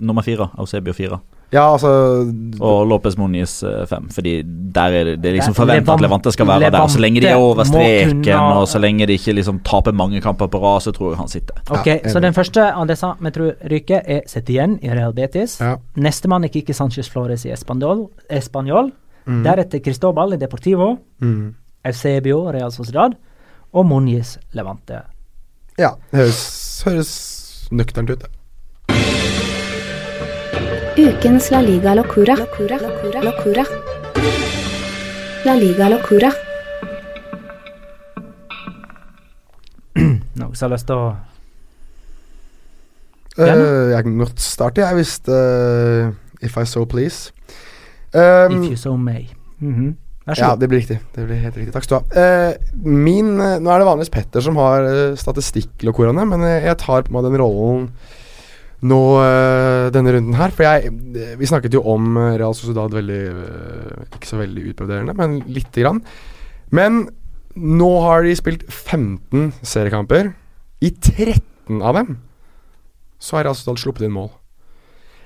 nummer fire. Eusebio fire. Ja, altså Og Lopez Moniz eh, fem. Fordi der er det, det er liksom forventa at Levante- Levante skal være der. Så lenge de er over streken, kunne- og så lenge de ikke liksom taper mange kamper på rad, så tror jeg han sitter. Ok, Ja, Så den første av disse vi tror ryker, er Setien i Real Betis. Ja. Nestemann er Kike Sanchez Flores i Espanol. Español. Mm. Deretter Cristobal i Deportivo. mm. Eusebio Real Sociedad. Og Moniz Levante. Ja, det høres, høres nøkternt ut. det. Ukens La Liga Locura. Locura. Locura. Locura. La Liga Locura. Noen som har lyst til å uh, jeg kan godt starte, jeg, hvis uh, If I so please. Um, If you so may. Mhm. Vær så Ja, det blir riktig. Det blir helt riktig. Takk skal du ha. Eh, min eh, Nå er det vanligvis Petter som har uh, statistikklokkorene, men eh, jeg tar på meg den rollen nå eh, denne runden her. For jeg eh, Vi snakket jo om eh, Real Sociedad veldig eh, Ikke så veldig utbroderende, men lite grann. Men nå har de spilt 15 seriekamper. I 13 av dem så har Real Sociedad sluppet inn mål.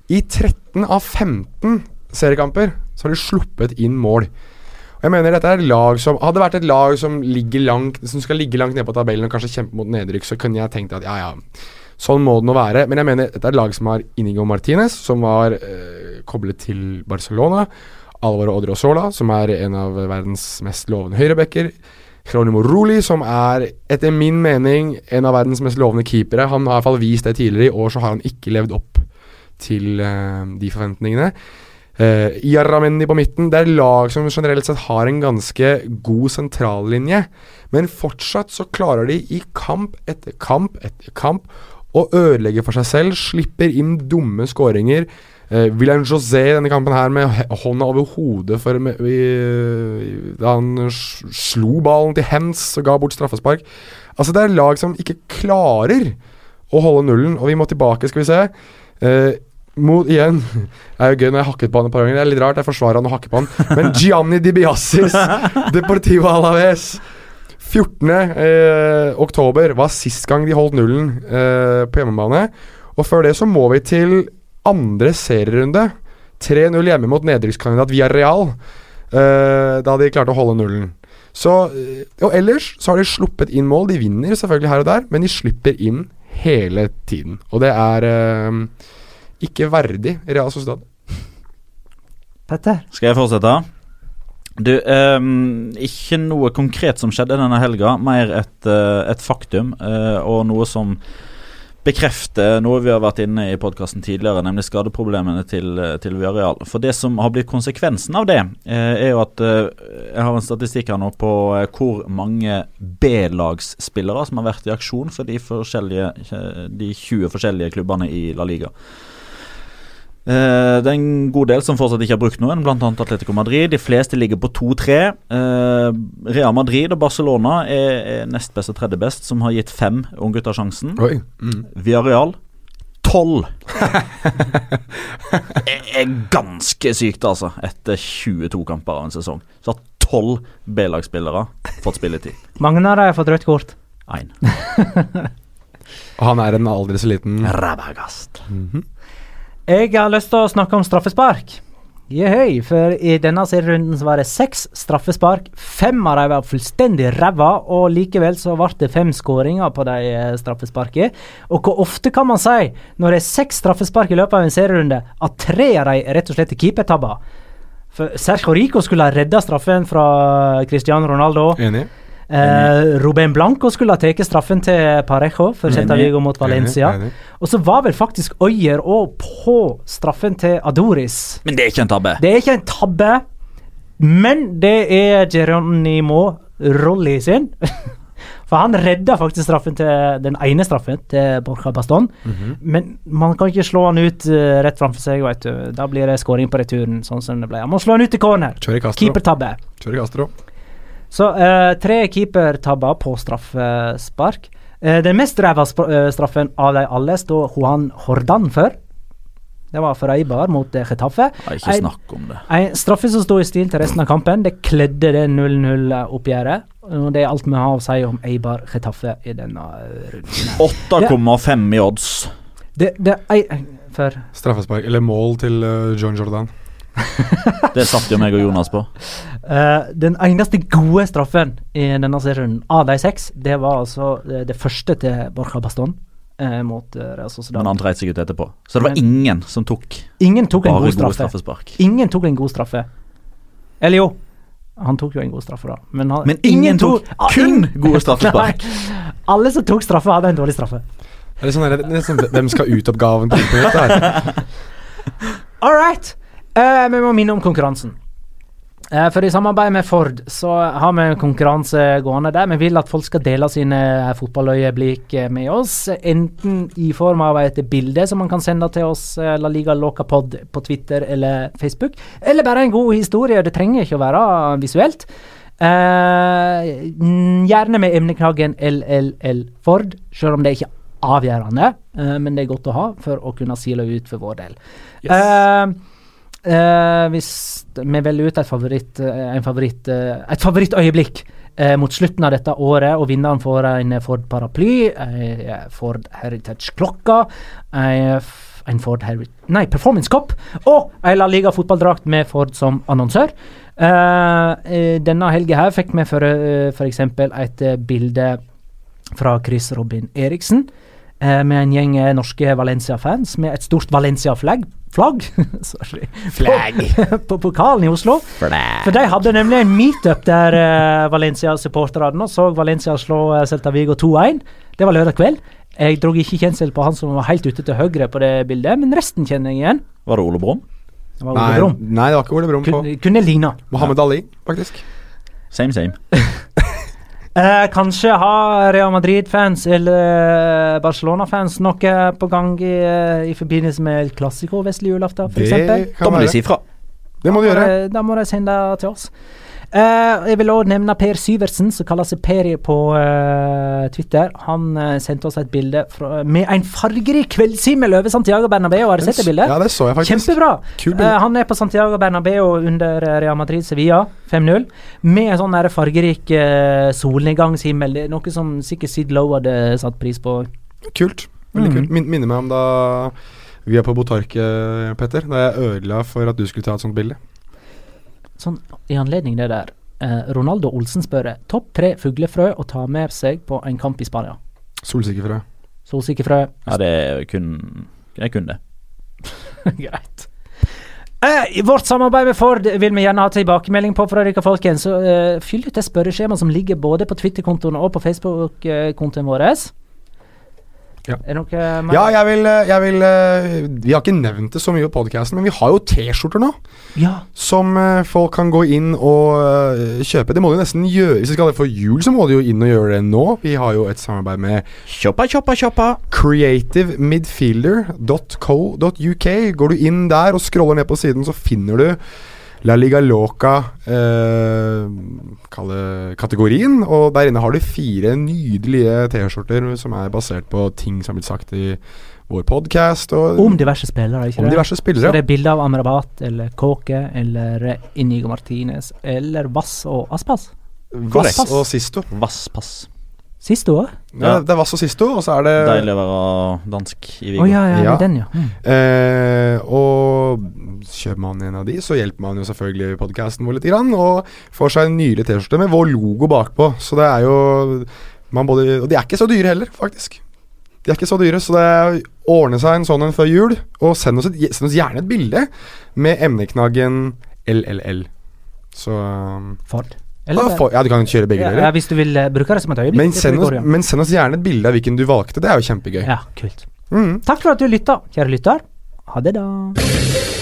I 13 av 15 seriekamper så har de sluppet inn mål. Og jeg mener dette er et lag som Hadde det vært et lag som ligger langt Som skal ligge langt nede på tabellen og kanskje kjempe mot nedrykk, så kunne jeg tenkt at ja, ja, sånn må det nå være. Men jeg mener dette er et lag som har Inigo Martinez, som var øh, koblet til Barcelona. Alvaro Odriozola, som er en av verdens mest lovende høyrebacker. Cronimo Roli, som er etter min mening en av verdens mest lovende keepere. Han har i hvert fall vist det tidligere. I år så har han ikke levd opp til øh, de forventningene. Uh, Iarramendi på midten. Det er lag som generelt sett har en ganske god sentrallinje, men fortsatt så klarer de i kamp etter kamp etter kamp å ødelegge for seg selv. Slipper inn dumme skåringer. Uh, William José i denne kampen her med hånda over hodet for med, i- da han slo ballen til Hens og ga bort straffespark. Altså Det er lag som ikke klarer å holde nullen, og vi må tilbake, skal vi se. Eh, mot, igjen Det er jo gøy når jeg hakket på han et par ganger. Det er litt rart, jeg forsvarer han og hakker på han. Men Gianni Di Biasis, Deportivo Alaves 14. Eh, oktober var sist gang de holdt nullen eh, på hjemmebane. Og før det så må vi til andre serierunde. 3-0 hjemme mot nedrykkskandidat Villarreal. Eh, da de klarte å holde nullen. Så, eh, og ellers så har de sluppet inn mål. De vinner selvfølgelig her og der, men de slipper inn hele tiden. Og det er eh, ikke verdig Real Sociedad. Petter? Skal jeg fortsette? Du, um, ikke noe konkret som skjedde denne helga, mer et, eh, et faktum, uh, og noe som bekrefter noe vi har vært inne i podkasten tidligere, nemlig skadeproblemene til, eh, til Villarreal. For det som har blitt konsekvensen av det, uh, er jo at uh, jeg har en statistikk her nå på hvor mange B-lagsspillere som har vært i aksjon for de, de 20 forskjellige klubbene i La Liga. Eh, det er en god del som fortsatt ikke har brukt noen, bl.a. Atletico Madrid. De fleste ligger på 2-3. Uh, Real Madrid og Barcelona er, er nest best og tredje best, som har gitt fem unggutter sjansen. Oi. Mm. Villarreal tolv. Det er ganske sykt, altså, etter 22 kamper av en sesong. Så har tolv B-lagsspillere fått spilletid. Mange av dem har fått rødt kort. Én. Og han er en aldri så liten Rabagast. Mhm. Jeg har lyst til å snakke om straffespark. Jehøy, for i denne serierunden så var det seks straffespark. Fem av dem var fullstendig ræva, og likevel så ble det fem skåringer på de eh, straffesparkene. Og hvor ofte kan man si, når det er seks straffespark i løpet av en serierunde, at tre av dem rett og slett er keepertabber? For Sergio Rico skulle ha redda straffen fra Cristiano Ronaldo. Enig. Eh, Ruben Blanco skulle ha tatt straffen til Parejo for Celta Vigo mot Valencia. Enig, enig. Og så var vel faktisk Øyer òg på straffen til Adoris. Men det er ikke en tabbe. Det er ikke en tabbe, men det er Geronimo Rolli sin. For han redda faktisk straffen til den ene straffen til Borja Baston. Mhm. Men man kan ikke slå han ut uh, rett framfor seg. Vet du. Da blir det skåring på returen. sånn som det ble. Man må slå han ut i corner. Keepertabbe. Kjør i Castro. Så eh, tre keepertabber på straffespark. Eh, den mest ræva eh, straffen av de alle står Juan Hordan for. Det var for Eibar mot eh, Getafe. Nei, ikke snakk om det. En straffe som sto i stil til resten av kampen. Det kledde det 0-0-oppgjøret. Og det er alt vi har å si om Eibar Getafe i denne eh, runden. 8,5 i odds. Det, det er For Straffespark, eller mål til uh, John Jordan. Det satt jo meg og Jonas på. Uh, den eneste gode straffen i denne serien av de seks, det var altså det, det første til Borja Baston Uh, mot uh, Real Sociedad. Men han dreit seg ut etterpå. Så det var Men- ingen som tok Ingen tok en god straffe. straffespark. Ingen tok en god straffe. Eller jo, han tok jo en god straffe, da. Men, han, Men ingen tok Ah, kun gode straffespark. Alle som tok straffe, hadde en dårlig straffe. Det er sånn det er sånn, Hvem skal ut-oppgaven? All right. Eh, vi må minne om konkurransen. Eh, for i samarbeid med Ford så har vi en konkurranse gående der vi vil at folk skal dele sine eh, fotballøyeblikk med oss. Enten i form av et bilde som man kan sende til oss, La Liga Loca Pod på Twitter eller Facebook. Eller bare en god historie. Det trenger ikke å være visuelt. Mm, gjerne med emneknaggen LLL Ford, selv om det ikke er avgjørende. Uh, men det er godt å ha for å kunne sile ut for vår del. Eh, eh, hvis vi velger ut et favoritt, eh, favoritt, eh, et favorittøyeblikk eh, mot slutten av dette året, og vinneren får en Ford paraply, en Ford Heritage-klokka, en Ford Heri Nei, Performance Cup og en La Liga fotballdrakt med Ford som annonsør. Eh, eh, denne helga her fikk vi f.eks. et eh, bilde fra Chris Robin Eriksen. Eh, med en gjeng eh, norske Valencia-fans med et stort Valencia-flagg. Flagg? Sorry. Flagg. På, på pokalen i Oslo. For de hadde nemlig en meetup der uh, Valencia-supporterne så Valencia slå uh, Celta Vigo 2-1. Det var lørdag kveld. Jeg dro ikke kjensel på han som var helt ute til høyre på det bildet, men resten kjenner jeg igjen. Var det Ole Brumm? Nei, Ole nei, det var ikke Ole Brumm på. Kunne, kunne ligna. Mohammed Ali, faktisk. Same, same. Eh, kanskje har Real Madrid-fans eller Barcelona-fans noe på gang i, eh, i forbindelse med El Clásico vestlig julaften, f.eks. Da må de si fra. Det må du gjøre. Eh, Da må de sende det til oss. Eh, jeg vil også nevne Per Syversen, som kaller seg Peri på uh, Twitter. Han uh, sendte oss et bilde fra, med en fargerik kveldshimmel over Santiago Bernabeu. Har du sett det bildet? Ja, det så jeg faktisk. Kjempebra. Han er på Santiago Bernabeu under Real Madrid Sevilla 5-0, med en sånn fargerik uh, solnedgangshimmel. Det er noe som sikkert Sid Lowe hadde satt pris på. Kult. Veldig Mm. kult. Min, minner meg om da vi er på Botarque, Petter. Da jeg ødela for at du skulle ta et sånt bilde. Sånn, I anledning det der, eh, Ronaldo Olsen spør topp tre fuglefrø å ta med seg på en kamp i Spania. Solsikkefrø. Solsikkefrø. Ja, det er kun, det er kun det. Greit. Eh, I vårt samarbeid med Ford vil vi gjerne ha tilbakemelding på fra dere folkens. Så eh, fyll ut det spørreskjemaet som ligger både på Twitter-kontoen og på Facebook-kontoen vår. Ja. Er noe? Ja, jeg vil, eh, jeg vil eh, Vi har ikke nevnt det så mye på podkasten, men vi har jo T-skjorter nå. Ja. Som eh, folk kan gå inn og kjøpe. Det må de nesten gjøre. Hvis de skal ha det for jul, så må de jo inn og gjøre det nå. Vi har jo et samarbeid med Kjoppa, kjoppa, kjoppa. creativemidfielder.co.uk. Går du inn der og scroller ned på siden, så finner du La Liga Loca eh. Og der inne har du fire nydelige T-skjorter som er basert på ting som har blitt sagt i vår podkast. Om diverse spillere, ikke Om det? diverse spillere, Så det er bilder av Amrabat eller Kåke eller Inigo Martinez eller Vass og Aspas. Vass og Sisto. Vasspass. Siste år? Ja. Det var så siste år, og så er det Deilig å være dansk i Viggo. Oh, ja, ja, Ja. den, ja. Mm. Eh, og kjøper man en av de, så hjelper man jo selvfølgelig podkasten vår litt. Grann, og får seg en nylig T-skjorte med vår logo bakpå. Så det er jo man både, Og de er ikke så dyre heller, faktisk. De er ikke så dyre, så det er ordne seg en sånn en før jul. Og send oss, et, send oss gjerne et bilde med emneknaggen LLL. Så um, Ford. Ja, for- ja, du kan kjøre begge deler. ja, hvis du vil eh, bruke det som et øyeblikk. Men send, oss, men send oss gjerne et bilde av hvilken du valgte. Det er jo kjempegøy. Ja, kult. Mm. Takk for at du lytta, kjære lytter. Ha det, da.